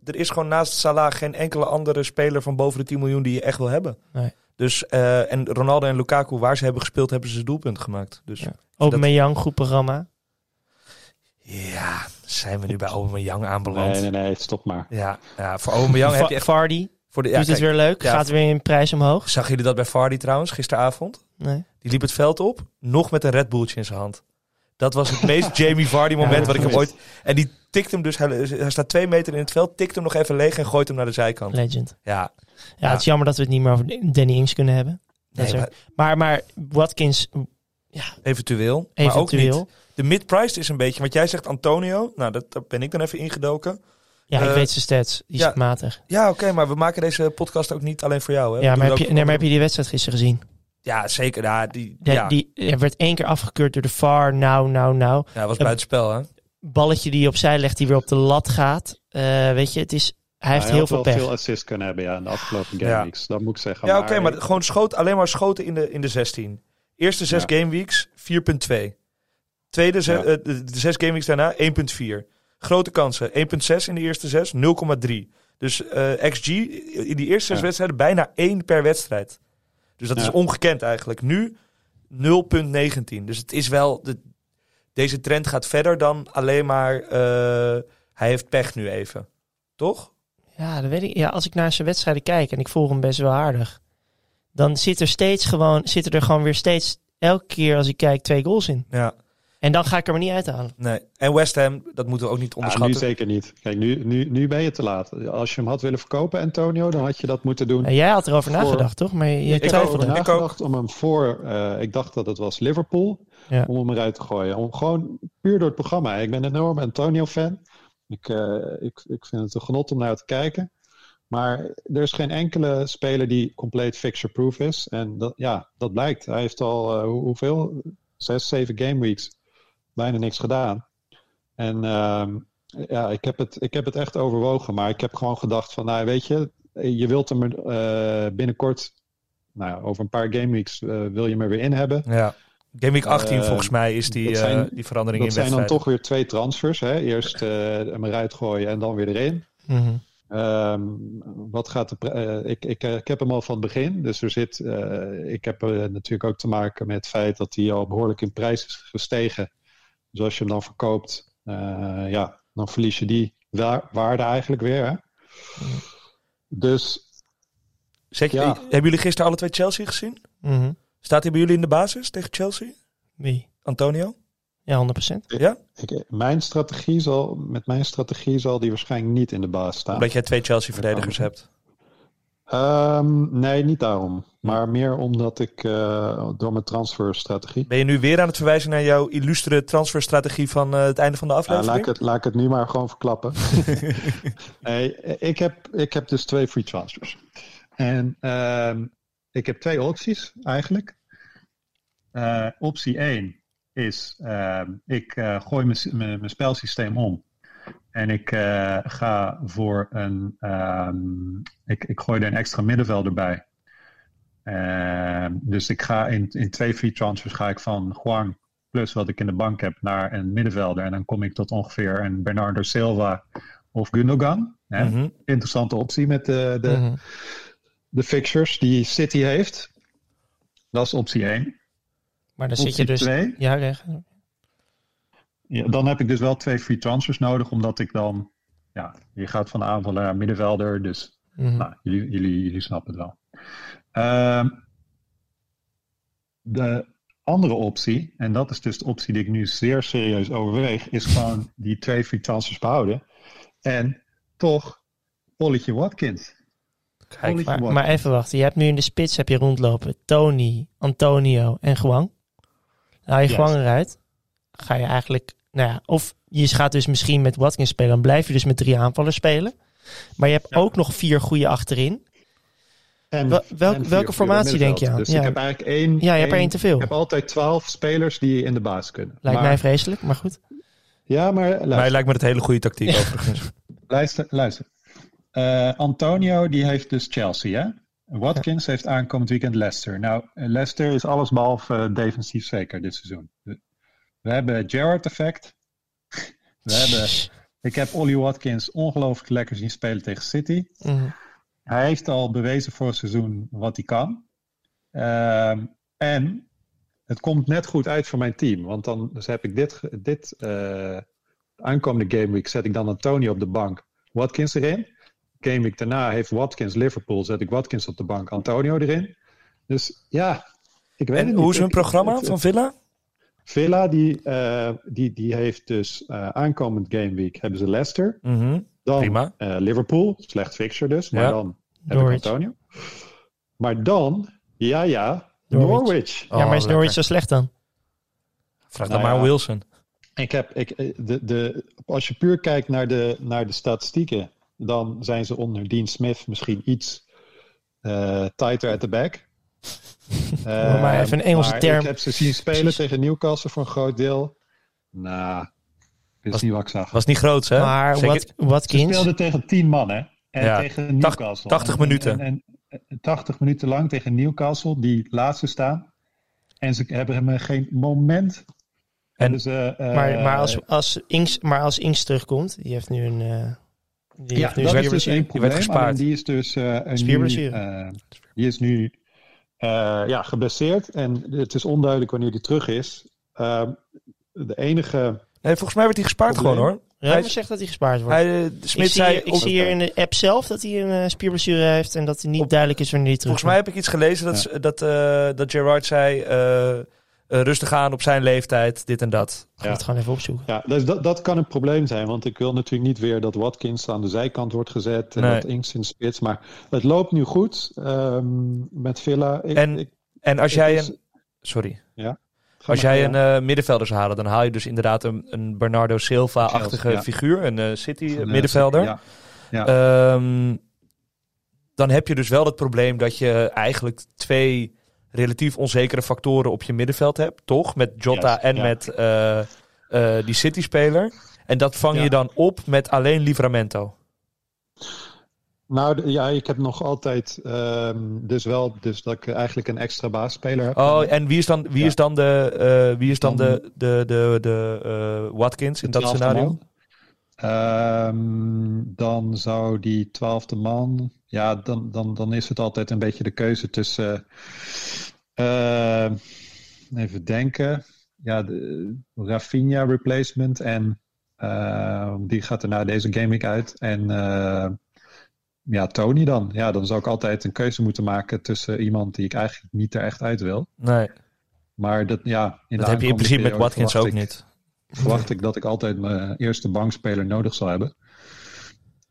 er is gewoon naast Salah geen enkele andere speler van boven de 10 miljoen die je echt wil hebben. Nee. Dus, eh, en Ronaldo en Lukaku, waar ze hebben gespeeld, hebben ze doelpunt gemaakt. Dus Ja. Aubameyang, goed programma. ja, zijn we nu bij Aubameyang aanbeland. Nee, nee, nee, stop maar. Ja, ja, voor Aubameyang heb je. Vardy, Voor de, ja, het kijk, weer leuk. ja. Gaat weer in prijs omhoog. Zag jullie dat bij Vardy trouwens, gisteravond? Nee. Die liep het veld op, nog met een Red Bulltje in zijn hand. Dat was het meest Jamie Vardy moment Ja, wat ik hem gemist. ooit... En die tikt hem dus, hij, hij staat twee meter in het veld, tikt hem nog even leeg en gooit hem naar de zijkant. Legend. Ja, Ja, Ja. het is jammer dat we het niet meer over Danny Ings kunnen hebben. Nee, is maar Maar, maar Watkins, eventueel. Maar ook niet. De mid-priced is een beetje, want jij zegt Antonio. Nou, dat, daar ben ik dan even ingedoken. Ja, ik Eh, weet zijn stats. Die is ja. matig. Ja, oké, maar we maken deze podcast ook niet alleen voor jou. Hè? Ja, maar heb, je, nee, maar heb je die wedstrijd gisteren gezien? Ja, zeker. Ja, die, Ja, ja, Die er werd één keer afgekeurd door de VAR. Nou, nou, nou. ja, was buitenspel, hè? Balletje die opzij legt, die weer op de lat gaat. Eh, weet je, het is, hij heeft hij heel veel pech. veel assists kunnen hebben ja, in de afgelopen game Ja. weeks. Dat moet ik zeggen. Ja, oké, maar gewoon schoot, alleen maar schoten in de, in de 16. Eerste zes Ja. gameweeks 4,2. Tweede ze- Ja. eh, de, de zes gameweeks daarna 1,4. Grote kansen 1,6 in de eerste zes, 0,3. Dus eh, XG in die eerste zes Ja. wedstrijden bijna één per wedstrijd. Dus dat Ja. is ongekend eigenlijk. Nu 0,19. Dus het is wel. De, deze trend gaat verder dan alleen maar. eh, hij heeft pech nu even. Toch? Ja, dat weet ik. Ja, als ik naar zijn wedstrijden kijk en ik volg hem best wel aardig. Dan zit er steeds gewoon, zitten er gewoon weer steeds, elke keer als ik kijk, twee goals in. Ja. En dan ga ik er maar niet uithalen. Nee. En West Ham, dat moeten we ook niet Ja, nu onderschatten. zeker niet. Kijk, nu, nu, nu ben je te laat. Als je hem had willen verkopen, Antonio, dan had je dat moeten doen. En jij had erover Voor- nagedacht, toch? Maar je Ik twijfelde. Ik nagedacht om hem voor, eh, ik dacht dat het was Liverpool, Ja. om hem eruit te gooien. Om gewoon puur door het programma. Ik ben een enorme Antonio-fan. Ik, eh, ik, ik vind het een genot om naar te kijken. Maar er is geen enkele speler die compleet fixture-proof is. En dat, ja, dat blijkt. Hij heeft al eh, hoe- hoeveel? Zes, zeven game weeks. Bijna niks gedaan. En ehm, ja, ik heb, het, ik heb het echt overwogen. Maar ik heb gewoon gedacht van, nou weet je, je wilt hem er eh, binnenkort, nou over een paar game weeks eh, wil je hem er weer in hebben. Ja. Game Week 18 Eh, volgens mij is die, dat zijn- eh, die verandering Dat in zijn dan toch weer twee transfers. Hè? Eerst hem eruit gooien en dan weer erin. Mhm. Ehm, wat gaat de ik, ik, ik heb hem al van het begin. Dus er zit. ik heb natuurlijk ook te maken met het feit dat hij al behoorlijk in prijs is gestegen. Dus als je hem dan verkoopt, eh, ja, dan verlies je die wa- waarde eigenlijk weer. Hè? Dus Zeg Ja. Hebben jullie gisteren alle twee Chelsea gezien? Mhm. Staat hij bij jullie in de basis tegen Chelsea? Wie? Antonio? Ja, 100%. Ja? ik, mijn strategie zal, met mijn strategie zal die waarschijnlijk niet in de baas staan. Omdat jij twee Chelsea-verdedigers hebt. Ehm, nee, niet daarom. Maar meer omdat ik eh, door mijn transferstrategie. Ben je nu weer aan het verwijzen naar jouw illustere transferstrategie van eh, het einde van de Ja, aflevering? laat, ik het, laat ik het nu maar gewoon verklappen. nee, ik, heb, ik heb dus twee free transfers. En ehm, ik heb twee opties eigenlijk. Eh, optie 1 is: ehm, ik gooi mijn spelsysteem om. En ik eh, ga voor een. ehm, ik, ik gooi er een extra middenvelder bij. Ehm, dus ik ga in, in twee free transfers ga ik van Huang plus wat ik in de bank heb naar een middenvelder. En dan kom ik tot ongeveer een Bernardo Silva of Gundogan. Hè? Mhm. Interessante optie met de, de, Mhm. de fixtures die City heeft. Dat is optie 1. Maar dan zit je dus... 2. Ja, recht. Ja, dan heb ik dus wel twee free transfers nodig, omdat ik dan... Ja, je gaat van de aanvaller naar middenvelder, dus Mhm. Nou, jullie, jullie, jullie snappen het wel. Ehm, de andere optie, en dat is dus de optie die ik nu zeer serieus overweeg, is gewoon die twee free transfers behouden. En toch Polletje Watkins. Kijk, Maar, Watkins. maar even wachten. Je hebt nu in de spits heb je rondlopen Tony, Antonio en Gwang. Haal je Juist. Gwang eruit. Ga je eigenlijk... Nou ja, of je gaat dus misschien met Watkins spelen. Dan blijf je dus met drie aanvallers spelen. Maar je hebt Ja. ook nog vier goede achterin. En, Wel- welk- en vier welke formatie denk je aan? Dus Ja. ik heb eigenlijk één... Ja, je hebt er één te veel. Ik heb altijd twaalf spelers die in de baas kunnen. Lijkt Maar- mij vreselijk, maar goed. Ja, maar mij luister. lijkt me het hele goede tactiek overigens. Luister, luister. Eh, Antonio die heeft dus Chelsea, hè? Watkins heeft aankomend weekend Leicester. Nou, Leicester is allesbehalve eh, defensief zeker dit seizoen. We hebben Gerrard effect. We hebben Ik heb Ollie Watkins ongelooflijk lekker zien spelen tegen City. Mhm. Hij heeft al bewezen voor het seizoen wat hij kan. Ehm, en het komt net goed uit voor mijn team. Want dan dus heb ik dit, dit eh, aankomende gameweek zet ik dan Antonio op de bank. Watkins erin. Gameweek daarna heeft Watkins Liverpool. Zet ik Watkins op de bank. Antonio erin. Dus ja, ik weet het En niet. hoe is hun programma van Villa? Villa die, eh, die, die heeft dus eh, aankomend gameweek hebben ze Leicester. Mhm. Dan Prima. eh, Liverpool, slecht fixture dus. Maar Ja. dan heb ik Norwich. Antonio. Maar dan, ja ja, Norwich. Norwich. ja, maar is Oh, lekker. Norwich zo slecht dan? Vraag Nou dan maar ja. Wilson. Ik heb, ik, de, de, als je puur kijkt naar de, naar de statistieken, dan zijn ze onder Dean Smith misschien iets eh, tighter at the back. Maar maar even een Engelse maar term. Ik heb ze zien spelen Precies. tegen Newcastle voor een groot deel. Nou, dit is niet wat ik zag. Was niet groot, hè? Maar Zeker- Wat, Ze speelden tegen 10 man, hè? En Ja, tegen Newcastle. 80 En- minuten. En, en, en 80 minuten lang tegen Newcastle, die laatste staan. En ze hebben hem geen moment. En- ze, eh, maar, maar, als, als Inks, maar als Inks terugkomt, die heeft nu een... eh die ja, heeft nu dat een is dus één Die probleem. werd gespaard. Die is dus eh, een Spierblessure. nu, eh, die is nu eh, ja, geblesseerd. En het is onduidelijk wanneer die terug is. Ehm, de enige... Nee, volgens mij werd hij gespaard Probleem. gewoon, hoor. Ruimer Hij- zegt dat hij gespaard wordt. Hij, eh, ik Smit zie, zei... hier, ik op- zie hier in de app zelf dat hij een eh, spierblessure heeft en dat hij niet duidelijk is wanneer hij terug Volgens mij heb ik iets gelezen dat, dat, eh, dat Gerard zei... eh, eh, rustig aan op zijn leeftijd, dit en dat. Ik ga het gewoon even opzoeken. Ja, dus dat, dat kan een probleem zijn. Want ik wil natuurlijk niet weer dat Watkins aan de zijkant wordt gezet. En Nee. dat Inks in spits. Maar het loopt nu goed ehm, met Villa. Ik, En- ik, En als jij is- een... Sorry. Ga Als jij ja. een eh, middenvelder zou halen, dan haal je dus inderdaad een, een Bernardo Silva-achtige ja. figuur. Een eh, City Van, middenvelder. Ja, ja. Ehm, dan heb je dus wel het probleem dat je eigenlijk twee relatief onzekere factoren op je middenveld hebt, toch? Met Jota en ja. met eh, eh, die City-speler. En dat vang Ja. je dan op met alleen Livramento. Nou, ja, ik heb nog altijd ehm, dus wel dus dat ik eigenlijk een extra baasspeler heb. Oh, en wie is dan, wie Ja. is dan de, eh, wie is dan de, de, de, de Watkins in dat scenario? man. Ehm, dan zou die twaalfde man... Ja, dan, dan, dan is het altijd een beetje de keuze tussen... eh, even denken. Ja, de Rafinha replacement en... eh, die gaat er na deze gaming uit. En ja, Tony dan. Ja, dan zou ik altijd een keuze moeten maken tussen iemand die ik eigenlijk niet er echt uit wil. Nee, Maar dat, ja, in dat heb je in principe met Watkins ook niet. Verwacht ik dat ik altijd mijn eerste bankspeler nodig zal hebben.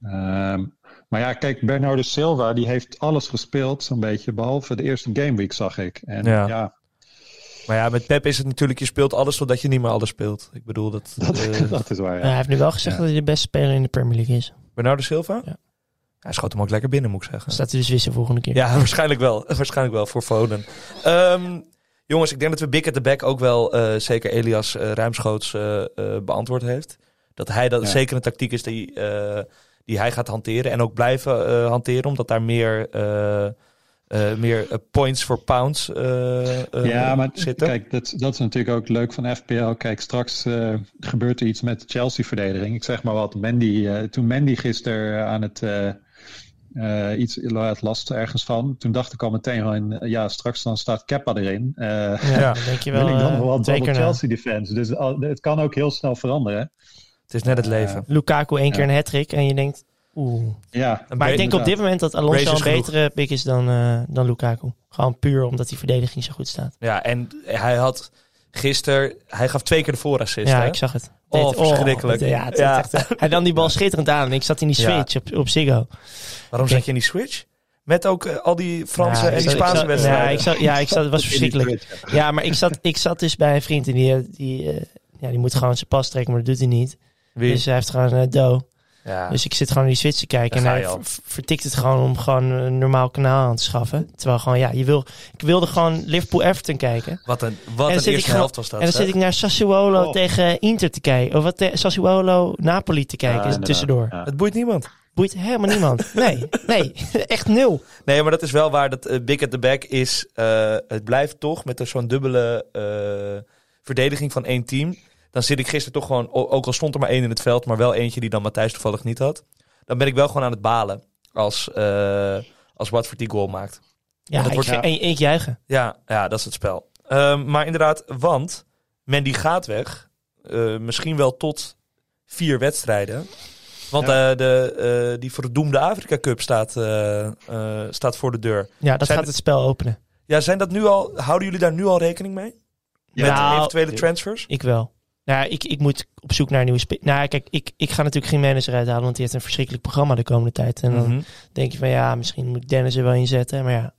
Ehm, maar ja, kijk, Bernardo Silva die heeft alles gespeeld, zo'n beetje, behalve de eerste gameweek zag ik. En Ja. ja, Maar ja, met Pep is het natuurlijk, je speelt alles totdat je niet meer alles speelt. Ik bedoel, dat... dat, eh, dat is waar. Ja, Ja. hij heeft nu wel gezegd Ja. dat hij de beste speler in de Premier League is. Bernardo Silva? Ja. Hij schoot hem ook lekker binnen, moet ik zeggen. Staat hij dus wissel volgende keer. Ja, waarschijnlijk wel. waarschijnlijk wel voor Foden. Ehm, jongens, ik denk dat we Big at the Back ook wel eh, zeker Elias eh, ruimschoots eh, beantwoord heeft. Dat hij dat Ja. zeker een tactiek is die, die hij gaat hanteren. En ook blijven hanteren, omdat daar meer, meer points for pounds Ja, maar zitten. kijk, dat, dat is natuurlijk ook leuk van FPL. Kijk, straks gebeurt er iets met de Chelsea-verdediging. Ik zeg maar wat, Mandy, toen Mandy gisteren aan het eh, iets het last ergens van, toen dacht ik al meteen van, eh, ja, straks dan staat Kepa erin. Eh, Ja. Dan denk je wel wil ik dan nog wel. Chelsea defense. Dus het kan ook heel snel veranderen. Het is net het leven. Lukaku één keer een hat en je denkt, oeh. Ja, Maar ik denk op dit moment dat Alonso een betere pick is dan, eh, dan Lukaku. Gewoon puur omdat die verdediging zo goed staat. Ja, en hij had gisteren, hij gaf twee keer de voorassist. ja, hè? ik zag het. Oh, Dit- verschrikkelijk. ja, het, Ja. het echt, hij nam die bal schitterend aan en ik zat in die Ja. switch op, op Ziggo. Waarom zet je in die switch? Met ook eh, al die Franse Ja, en die zat- Spaanse zat- wedstrijden. Ja, ik zat, ja, ik zat, het was verschrikkelijk. Ja, maar ik zat, ik zat dus bij een vriend en die, eh, die, eh, ja, die moet gewoon zijn pas trekken, maar dat doet hij niet. Wie? Dus hij heeft gewoon een do. Ja. Dus ik zit gewoon in die switch te kijken Daar en hij vertikt het gewoon om gewoon een normaal kanaal aan te schaffen. Terwijl gewoon, ja, je wil, ik wilde gewoon Liverpool-Everton kijken. wat een, wat een zit ik eerste gewoon- helft was dat. en dan zeg. zit ik naar Sassuolo Oh. tegen Inter te kijken. Of wat, te- Sassuolo-Napoli te kijken, Ja, is inderdaad. tussendoor. Ja. Het boeit niemand. Boeit helemaal niemand. Nee, nee, echt nul. Nee, maar dat is wel waar. Dat eh, Big at the Back is. eh, het blijft toch met een zo'n dubbele eh, verdediging van één team. Dan zit ik gisteren toch gewoon, ook al stond er maar één in het veld, maar wel eentje die dan Matthijs toevallig niet had. Dan ben ik wel gewoon aan het balen als, eh als Watford die goal maakt. Ja, dat wordt- en, en ik juichen. Ja, ja, dat is het spel. Ehm, maar inderdaad, want Mandy gaat weg. Eh, misschien wel tot vier wedstrijden. Want Ja. eh, de, die verdoemde Afrika Cup staat, staat voor de deur. Ja, dat Zijn gaat het spel openen. Ja, zijn dat nu al, houden jullie daar nu al rekening mee? Met Nou, eventuele transfers? Ik wel. Nou, ik, ik moet op zoek naar een nieuwe spits. Nou, kijk, ik, ik ga natuurlijk geen manager uithalen, want die heeft een verschrikkelijk programma de komende tijd. En dan Mhm. denk je van ja, misschien moet ik Dennis er wel inzetten. Maar ja,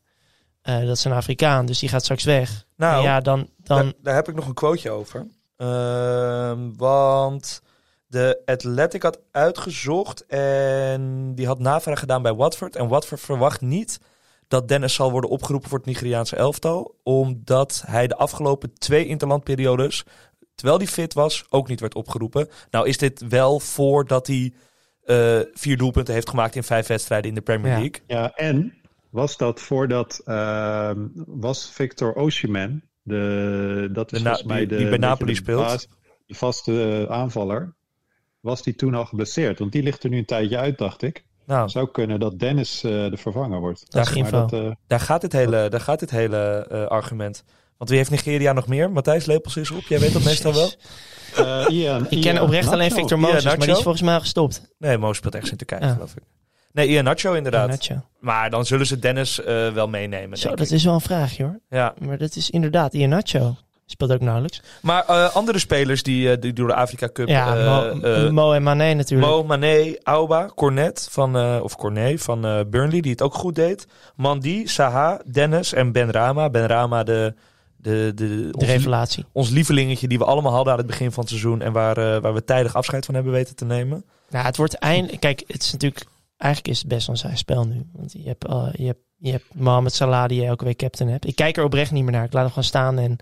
eh, dat is een Afrikaan, dus die gaat straks weg. Nou, En ja, dan, dan Daar, daar heb ik nog een quoteje over. Ehm, want de Athletic had uitgezocht en die had navraag gedaan bij Watford. En Watford verwacht niet dat Dennis zal worden opgeroepen voor het Nigeriaanse elftal. Omdat hij de afgelopen twee interlandperiodes, terwijl hij fit was, ook niet werd opgeroepen. Nou is dit wel voordat hij eh, vier doelpunten heeft gemaakt in vijf wedstrijden in de Premier. League. Ja, en was dat voordat ehm, was Victor Osimhen, de, dat is De na- volgens mij die- de, die bij Napoli de speelt. baas- de vaste eh, aanvaller, was die toen al geblesseerd? Want die ligt er nu een tijdje uit, dacht ik. Nou, Het zou kunnen dat Dennis eh, de vervanger wordt. Dat, eh, Daar gaat dit hele, daar gaat dit hele eh, argument. Want wie heeft Nigeria nog meer? Matthijs Lepels is op. Jij weet dat meestal wel. eh, Ian- ik ken Ian oprecht alleen. Victor Moses, maar die is volgens mij al gestopt. Nee, Mo speelt echt in Turkije, Ja. geloof ik. Nee, Ian Nacho inderdaad. Nacho. Maar dan zullen ze Dennis eh, wel meenemen. Zo, dat ik. is wel een vraagje hoor. Ja. Maar dat is inderdaad, Ian Nacho speelt ook nauwelijks. Maar eh, andere spelers die, eh, die door de Afrika Cup... Ja, eh, Mo, eh, Mo en Mane natuurlijk. Mo, Mané, Auba, Cornet van, eh, of Cornet van eh, Burnley, die het ook goed deed. Mandi, Saha, Dennis en Ben Rama. Ben Rama, de, de, de, revelatie. ons lievelingetje die we allemaal hadden aan het begin van het seizoen. En waar, eh, waar we tijdig afscheid van hebben weten te nemen. Nou, het wordt eind. Kijk, het is natuurlijk. Eigenlijk is het best wel een saai spel nu. Want je hebt, eh, je hebt, je hebt Mohamed Salah die je elke week captain hebt. Ik kijk er oprecht niet meer naar. Ik laat hem gewoon staan. En,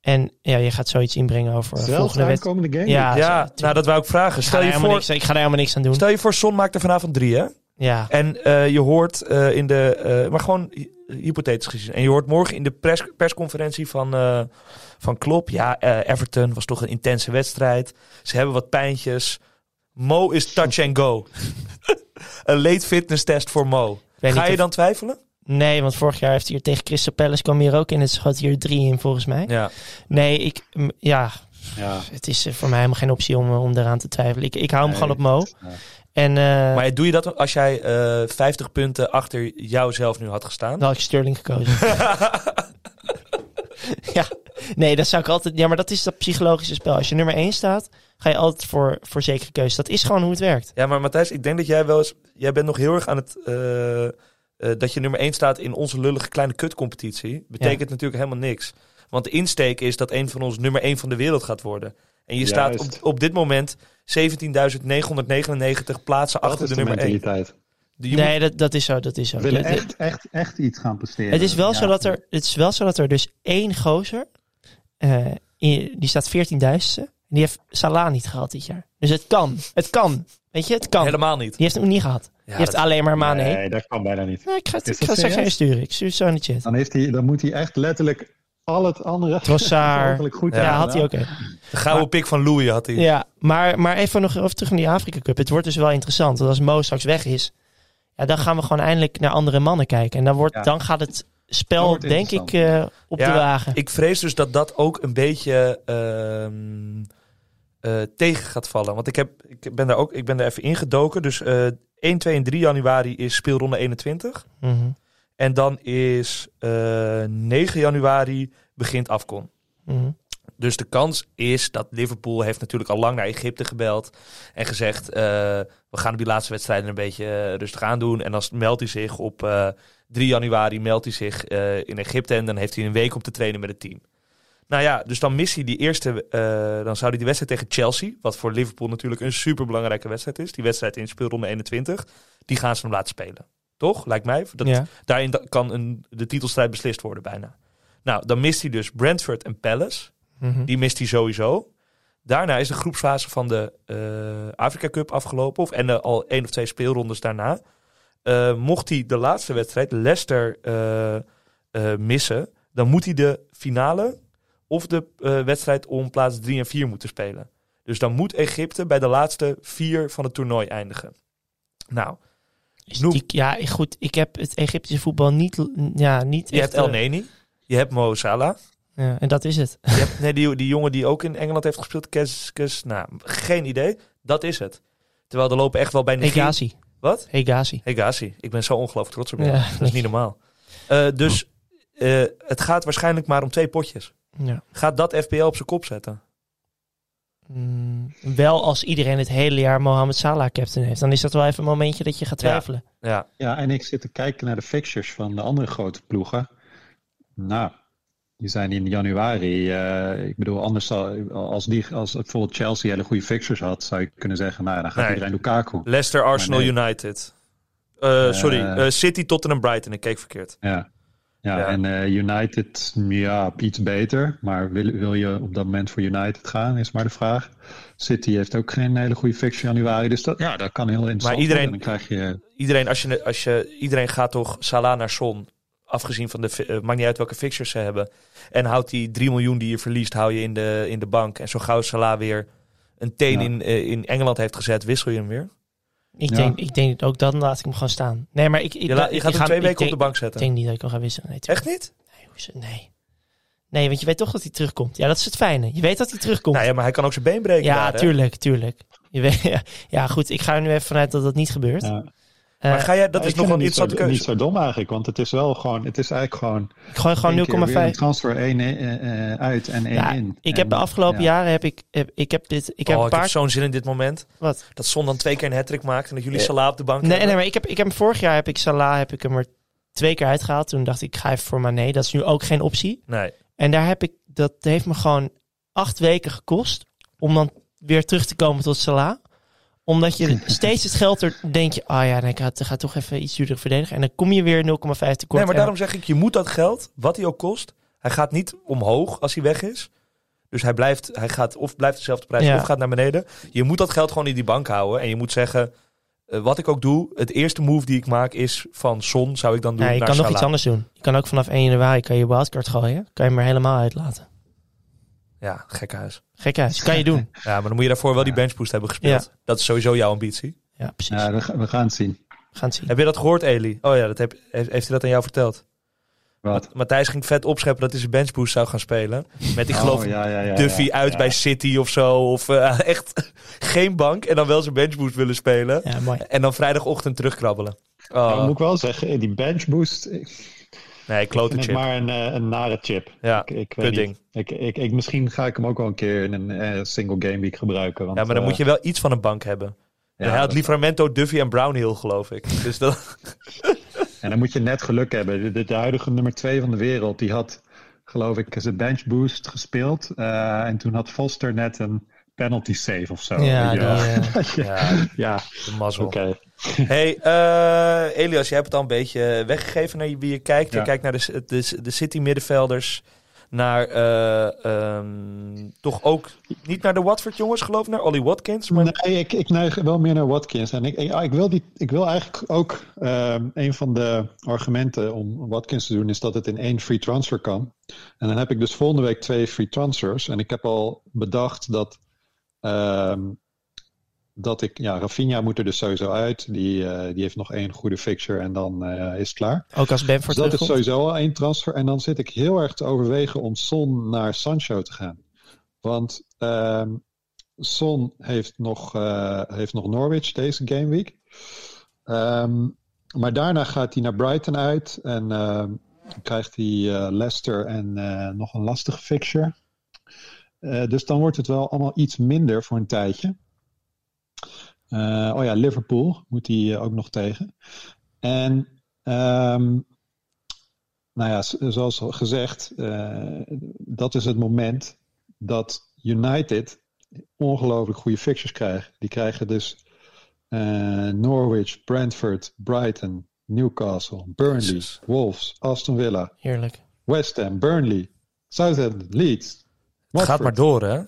en ja, je gaat zoiets inbrengen over volgende de wedstrijd. aankomende game. Ja, Ja, zo, nou dat wou ik vragen. Ik ga, Stel je, helemaal voor, niks, ik ga daar helemaal niks aan doen. stel je voor, Son maakt er vanavond drie, hè? Ja, En eh, je hoort eh, in de, eh, maar gewoon hy- hypothetisch gezien. En je hoort morgen in de pers, persconferentie van, eh van Klopp. Ja, eh, Everton was toch een intense wedstrijd. Ze hebben wat pijntjes. Mo is touch and go. een late fitness test voor Mo. Ga je of- dan twijfelen? Nee, want vorig jaar heeft hij hier tegen Crystal Palace kwam hij er ook in. Het schoot hier drie in volgens mij. Ja. Nee, ik, m, ja, Ja. het is voor mij helemaal geen optie om, om eraan te twijfelen. Ik, ik hou hem gewoon op Mo. Ja. En eh Maar doe je dat als jij eh 50 punten achter jouzelf nu had gestaan? dan had ik Sterling gekozen. ja, nee, dat zou ik altijd. Ja, maar dat is dat psychologische spel. Als je nummer 1 staat, ga je altijd voor, voor zekere keuzes. Dat is gewoon hoe het werkt. Ja, maar Matthijs, ik denk dat jij wel eens... Jij bent nog heel erg aan het... eh, eh, dat je nummer 1 staat in onze lullige kleine kutcompetitie. Betekent natuurlijk helemaal niks. Want de insteek is dat een van ons nummer 1 van de wereld gaat worden. En je staat op, op dit moment 17.999 plaatsen Dat achter is de de nummer 1. mentaliteit. Je nee, moet- dat, dat is zo. Dat is zo. We willen echt, echt, echt iets gaan presteren. het, is wel Ja. zo dat er, het is wel zo dat er dus één gozer, eh, in- die staat 14.000ste. En die heeft Salah niet gehad dit jaar. Dus het kan. Het kan. Weet je, het kan. helemaal niet. Die heeft hem niet gehad. Ja, die heeft dat- alleen maar Mane. Nee, dat kan bijna niet. Nou, ik ga, het- ik ga straks sturen. Ik stuur het zo in de chat. Dan, heeft hij, dan moet hij echt letterlijk al het andere Trossard. goed Ja, Ja, had hij ook. De gouden Maar- pik van Louis had hij. Ja, maar, maar even nog even terug naar die Afrika Cup. Het wordt dus wel interessant. Want als Mo straks weg is, ja, dan gaan we gewoon eindelijk naar andere mannen kijken. En dan, wordt, Ja. dan gaat het spel, denk ik, eh, op Ja, de wagen. Ik vrees dus dat dat ook een beetje ehm, eh, tegen gaat vallen. Want ik, heb, ik ben daar ook ik ben daar even ingedoken. Dus eh 1, 2 en 3 januari is speelronde 21. Mhm. En dan is eh 9 januari begint Afcon. Mhm. Dus de kans is dat Liverpool heeft natuurlijk al lang naar Egypte gebeld. En gezegd, eh, we gaan die laatste wedstrijden een beetje eh, rustig aan doen. En dan meldt hij zich op eh 3 januari meldt hij zich in Egypte. En dan heeft hij een week om te trainen met het team. Nou ja, dus dan mist hij die eerste. dan zou hij die wedstrijd tegen Chelsea. Wat voor Liverpool natuurlijk een superbelangrijke wedstrijd is. Die wedstrijd in speelronde 21. Die gaan ze hem laten spelen. Toch? Lijkt mij. Dat, ja. Daarin da- kan een, de titelstrijd beslist worden bijna. Nou, dan mist hij dus Brentford en Palace. Mhm. Die mist hij sowieso. Daarna is de groepsfase van de eh Afrika Cup afgelopen. Of, en al één of twee speelrondes daarna. Eh, mocht hij de laatste wedstrijd, Leicester, eh, missen... dan moet hij de finale of de wedstrijd om plaats 3 en 4 moeten spelen. Dus dan moet Egypte bij de laatste vier van het toernooi eindigen. Nou, Noem- ja, goed. Ik heb het Egyptische voetbal niet, ja, niet je hebt El eh, Neni, je hebt Mo Salah. ja, en dat is het. Je hebt, nee, die, die jongen die ook in Engeland heeft gespeeld, Kes, Kes, nou, geen idee. Dat is het. Terwijl er lopen echt wel bij Nigeria... Hegazi. Wat? Hegazi. Hegazi. Ik ben zo ongelooflijk trots op jou. Ja, dat is niet normaal. Eh, dus eh, het gaat waarschijnlijk maar om twee potjes. Ja. Gaat dat FPL op zijn kop zetten? Mm, wel als iedereen het hele jaar Mohamed Salah captain heeft. Dan is dat wel even een momentje dat je gaat twijfelen. Ja, Ja, en ik zit te kijken naar de fixtures van de andere grote ploegen. Nou, die zijn in januari. eh, ik bedoel, anders zal, als, die, als bijvoorbeeld Chelsea hele goede fixtures had, zou je kunnen zeggen, nou, dan gaat Nee. iedereen Lukaku. Leicester, Arsenal, nee. United. Eh, sorry, eh, City, Tottenham, Brighton. Ik keek verkeerd. Ja. Ja, Ja. en eh, United, ja, iets beter. Maar wil, wil je op dat moment voor United gaan, is maar de vraag. City heeft ook geen hele goede fixture in januari. Dus dat, ja, dat kan heel interessant Maar iedereen- worden. Dan krijg je... Iedereen, als je, als je, iedereen gaat toch Salah naar Son. Afgezien van de... eh, maakt niet uit welke fixtures ze hebben. En houdt die 3 miljoen die je verliest, hou je in de, in de bank. En zo gauw Salah weer een teen Ja. in, eh, in Engeland heeft gezet, wissel je hem weer. Ik, Ja. denk, ik denk ook dan laat ik hem gewoon staan. Nee, maar ik, ik, Je, la- je ik gaat hem twee ik weken denk, op de bank Ik zetten. denk niet dat ik hem ga wisselen. Nee. Echt niet? Nee, hoezo? nee. Nee, want je weet toch dat hij terugkomt. Ja, dat is het fijne. Je weet dat hij terugkomt. Nou ja, maar hij kan ook zijn been breken. ja, daar, hè? tuurlijk, tuurlijk. Je weet, ja, ja, goed. Ik ga er nu even vanuit dat dat niet gebeurt. Ja. Eh, Maar ga jij, dat is nog een het niet zo- interessante keuze. Niet zo dom eigenlijk, want het is wel gewoon, het is eigenlijk gewoon, ik gooi gewoon één keer weer een 0,5. transfer 1 eh, eh, uit en 1 Ja, in. ik heb de En, afgelopen ja. jaren heb ik, heb, ik heb dit, ik heb oh, een ik heb paar. zo'n zin in dit moment. Wat? Dat Son dan twee keer een hat maakt en dat jullie Ja. Salah op de bank Nee, hebben. nee, maar ik heb, ik heb hem vorig jaar heb ik Salah heb ik hem er twee keer uitgehaald. Toen dacht ik, ik ga even voor Mané. Dat is nu ook geen optie. Nee. En daar heb ik, dat heeft me gewoon acht weken gekost om dan weer terug te komen tot Salah. Omdat je steeds het geld er, denk je, ah ja, nee, ik ga, ga toch even iets duurder verdedigen. En dan kom je weer 0,5 tekort. Nee, maar daarom zeg ik, je moet dat geld, wat hij ook kost, hij gaat niet omhoog als hij weg is. Dus hij blijft, hij gaat of blijft dezelfde prijs Ja. of gaat naar beneden. Je moet dat geld gewoon in die bank houden. En je moet zeggen, eh, wat ik ook doe, het eerste move die ik maak is van Son, zou ik dan doen Ja, je naar kan nog iets anders doen. Je kan ook vanaf 1 januari kan je wildcard gooien. Kan je hem er helemaal uitlaten. Ja, gekke huis. Gek uit. Kan je doen. Ja, maar dan moet je daarvoor wel die benchboost hebben gespeeld. Dat is sowieso jouw ambitie. Ja, precies. Ja, we, ga- we gaan het zien. We gaan het zien. Heb je dat gehoord, Eli? Oh ja, dat heb, heeft, heeft hij dat aan jou verteld? Wat? Matthijs ging vet opscheppen dat hij zijn benchboost zou gaan spelen. Met, ik Oh, geloof, ja, ja, ja, Duffy ja, uit ja. bij City of zo. Of eh, echt geen bank en dan wel zijn benchboost willen spelen. Ja, mooi. En dan vrijdagochtend terugkrabbelen. Ja, Oh, moet ik wel zeggen, die bench boost, ik nee, klote chip. maar een, eh, een nare chip. Ja, Ik, ik weet niet. Ik, ik, ik, misschien ga ik hem ook wel een keer in een eh, single game week gebruiken. Want, Ja, maar dan eh, moet je wel iets van een bank hebben. ja, hij had Livramento, Duffy en Brownhill, geloof ik. Dus dat, En dan moet je net geluk hebben. De, de, de huidige nummer 2 van de wereld, die had, geloof ik, zijn bench boost gespeeld. En toen had Foster net een penalty save of zo. Ja, die, ja, ja, de mazzel. oké. Hey, eh, Elias, je hebt het al een beetje weggegeven naar wie je kijkt. Je Ja. kijkt naar de, de, de City middenvelders. Naar eh, ehm, toch ook niet naar de Watford jongens, geloof ik, naar Ollie Watkins. Maar Nee, ik, ik neig wel meer naar Watkins. En ik, ik, ik, wil, die, ik wil eigenlijk ook ehm, een van de argumenten om Watkins te doen, is dat het in één free transfer kan. En dan heb ik dus volgende week twee free transfers. En ik heb al bedacht dat, dat ik, ja, Rafinha moet er dus sowieso uit. Die, eh, die heeft nog één goede fixture en dan eh, is het klaar. Ook als Benford Dus dat is sowieso al één transfer. En dan zit ik heel erg te overwegen om Son naar Sancho te gaan. Want ehm, Son heeft nog, eh, heeft nog Norwich deze gameweek. Ehm maar daarna gaat hij naar Brighton uit. En ehm, krijgt hij Leicester en nog een lastige fixture. Eh, dus dan wordt het wel allemaal iets minder voor een tijdje. Eh, oh ja, Liverpool moet hij eh, ook nog tegen. En ehm, nou ja, zoals gezegd, dat is het moment dat United ongelooflijk goede fixtures krijgen. Die krijgen dus Norwich, Brentford, Brighton, Newcastle, Burnley. Wolves, Aston Villa, Heerlijk. West Ham, Burnley, Southampton, Leeds. Het gaat maar door, hè?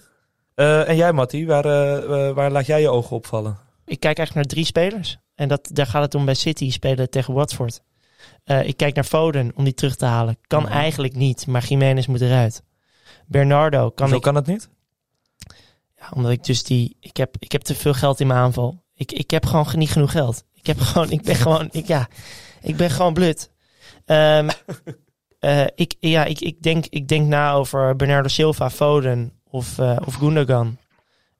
Eh, en jij, Matty, waar, eh, eh, waar laat jij je ogen opvallen? Ik kijk eigenlijk naar drie spelers. En dat, daar gaat het om bij City spelen tegen Watford. Eh, ik kijk naar Foden om die terug te halen. Kan Mhm. eigenlijk niet, maar Jiménez moet eruit. Bernardo kan Zo ik... kan het niet? Ja, omdat ik dus die... Ik heb, ik heb te veel geld in mijn aanval. Ik, ik heb gewoon niet genoeg geld. Ik heb gewoon... Ik ben gewoon... Ik, ja, ik ben gewoon blut. Ehm, eh, ik, ja, ik, ik, denk, ik denk na over Bernardo Silva, Foden of, eh of Gundogan.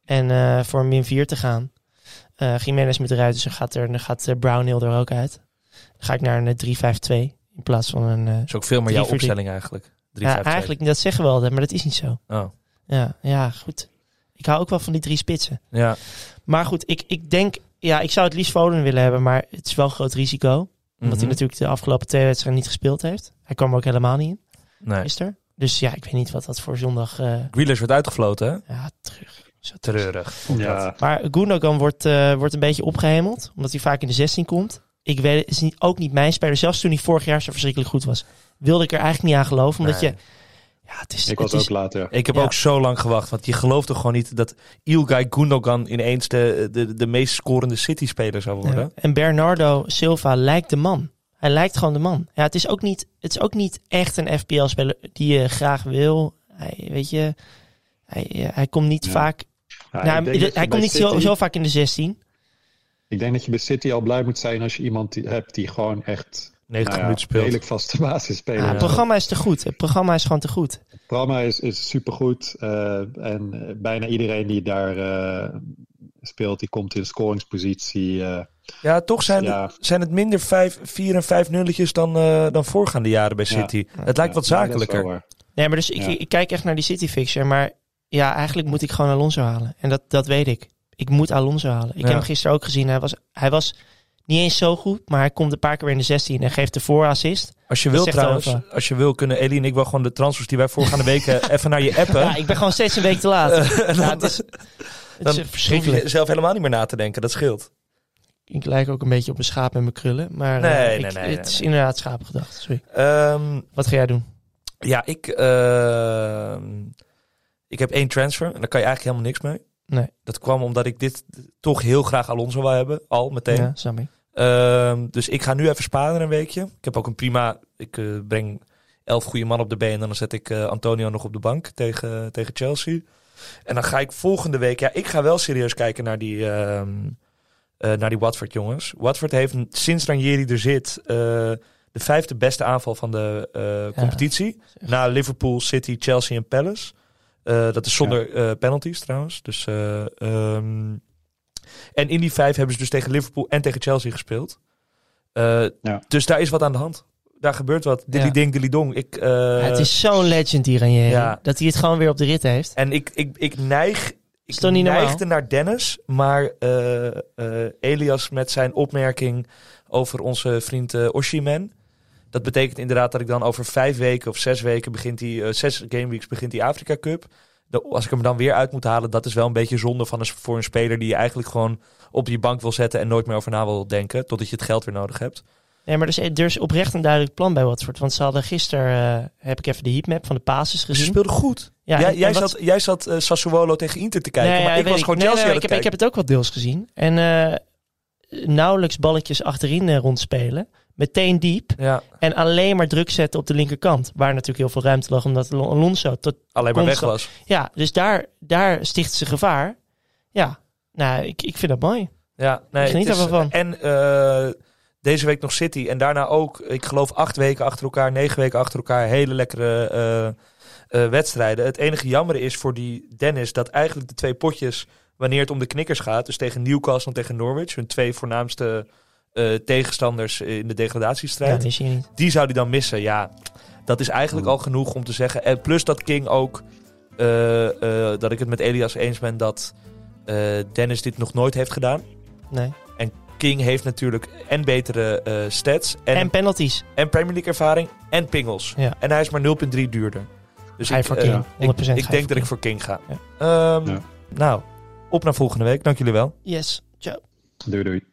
En eh, voor een min 4 te gaan. Eh Jiménez met eruit, dus dan gaat, er, dan gaat Brownhill er ook uit. Dan ga ik naar een eh, 3-5-2 in plaats van een... Dat is ook veel meer jouw opstelling eigenlijk. 3, ja, eigenlijk, dat zeggen we altijd, maar dat is niet zo. Oh. Ja, ja, goed. Ik hou ook wel van die drie spitsen. Ja. Maar goed, ik, ik denk... Ja, ik zou het liefst Foden willen hebben, maar het is wel een groot risico. Omdat hij Mhm. natuurlijk de afgelopen twee wedstrijden niet gespeeld heeft. Hij kwam er ook helemaal niet in, Nee. gisteren. Dus ja, ik weet niet wat dat voor zondag... eh, Grealish werd uitgefloten, hè? ja, terug. Zo Treurig. Ja, Maar Gundogan wordt, eh, wordt een beetje opgehemeld, omdat hij vaak in de 16 komt. Ik weet het, is niet, ook niet mijn speler. Zelfs toen hij vorig jaar zo verschrikkelijk goed was, wilde ik er eigenlijk niet aan geloven. Omdat Nee. je... Ja, het is, ik het was is, ook later. Ik heb Ja. ook zo lang gewacht, want je gelooft toch gewoon niet dat Ilgay Gundogan ineens de, de, de meest scorende City-speler zou worden? Ja. En Bernardo Silva lijkt de man. Hij lijkt gewoon de man. Ja, het is ook niet, het is ook niet echt een FPL-speler die je graag wil. Hij, weet je, hij, eh, hij komt niet Ja. vaak. Ja, nou, hij komt niet zo, City- zo vaak in de 16. Ik denk dat je bij City al blij moet zijn als je iemand die, hebt die gewoon echt 90 nou ja, minuten speelt. redelijk vaste basisspeler Ja, is. het programma is te goed. Het programma is gewoon te goed. Het programma is, is supergoed. eh, en eh, bijna iedereen die daar eh, speelt, die komt in scoringspositie. eh, Ja, toch zijn, Ja. zijn het minder 5, 4 en 5 nulletjes dan, eh, dan voorgaande jaren bij Ja. City. Het lijkt wat zakelijker. Nee, maar dus ik, Ja. ik kijk echt naar die City fixture. Maar ja, eigenlijk moet ik gewoon Alonso halen. En dat, dat weet ik. Ik moet Alonso halen. Ik Ja. heb hem gisteren ook gezien. Hij was, hij was niet eens zo goed, maar hij komt een paar keer weer in de 16 en geeft de voorassist. Als je wil trouwens, over. als je wil, kunnen Elie en ik wel gewoon de transfers die wij voorgaande weken even naar je appen. Ja, ik ben gewoon steeds een week te laat. Ja, dan, het is, het dan is hoef verschrikkelijk. je zelf helemaal niet meer na te denken. Dat scheelt. Ik lijk ook een beetje op een schaap met mijn krullen. Maar Nee, eh, nee, ik- nee, het is inderdaad schaapgedacht. Sorry. Ehm, Wat ga jij doen? ja, ik, ehm, ik heb één transfer en daar kan je eigenlijk helemaal niks mee. Nee. Dat kwam omdat ik dit toch heel graag Alonso wil hebben, al meteen. Ja. Ehm, dus ik ga nu even sparen een weekje. Ik heb ook een prima. Ik eh, breng elf goede man op de been. En dan zet ik eh, Antonio nog op de bank tegen, tegen Chelsea. En dan ga ik volgende week. Ja, ik ga wel serieus kijken naar die. eh, naar die Watford jongens. Watford heeft sinds Ranieri er zit. de vijfde beste aanval van de competitie. Na Liverpool, City, Chelsea en Palace. Eh, dat is zonder eh, penalties trouwens. Dus, eh, ehm, en in die vijf hebben ze dus tegen Liverpool en tegen Chelsea gespeeld. Eh, Ja. Dus daar is wat aan de hand. Daar gebeurt wat. Dilly Ja. ding, dilly dong. Ik, eh, het is zo'n legend hier aan je. ja. Dat hij het gewoon weer op de rit heeft. En ik, ik, ik neig. Ik neigde naar Dennis, maar eh, eh, Elias met zijn opmerking over onze vriend eh Oshiman. Dat betekent inderdaad dat ik dan over vijf weken of zes weken begint die, eh, zes gameweeks begint die Afrika Cup. De- als ik hem dan weer uit moet halen, dat is wel een beetje zonde van een, voor een speler die je eigenlijk gewoon op je bank wil zetten en nooit meer over na wil denken, totdat je het geld weer nodig hebt. Nee, maar er is, er is oprecht een duidelijk plan bij Watford. Want ze hadden gisteren, eh, heb ik even de heatmap van de passes Ze gezien. speelde goed. Ja, jij, en- jij en wat- zat, jij zat eh, Sassuolo tegen Inter te kijken, Nee, maar ja, ik was gewoon Nee, Chelsea nee, aan ik, het heb, ik heb het ook wat deels gezien. En eh, nauwelijks balletjes achterin rondspelen. Meteen diep. Ja, En alleen maar druk zetten op de linkerkant. Waar natuurlijk heel veel ruimte lag, omdat Al- Alonso... Tot, alleen maar weg was. ja, dus daar, daar stichten ze gevaar. Ja, nou, ik, ik vind dat mooi. Ja, nee, Ik geniet is-. En eh, deze week nog City. En daarna ook, ik geloof, acht weken achter elkaar, negen weken achter elkaar. Hele lekkere eh, eh, wedstrijden. Het enige jammer is voor die Dennis dat eigenlijk de twee potjes, wanneer het om de knikkers gaat, dus tegen Newcastle en tegen Norwich, hun twee voornaamste eh, tegenstanders in de degradatiestrijd, dat is hier niet. die zou hij dan missen. Ja, dat is eigenlijk al genoeg om te zeggen. En plus dat King ook, eh, eh, dat ik het met Elias eens ben dat eh, Dennis dit nog nooit heeft gedaan. Nee. King heeft natuurlijk en betere eh, stats en, En, en, penalties. Premier League ervaring en pingels. Ja. En hij is maar 0,3 duurder. Dus Ga je ik, voor King. 100% ik, ik voor denk dat King. ik voor King ga. Ja. Ehm, Ja. Nou, op naar volgende week. Dank jullie wel. Yes. Ciao. Doei doei.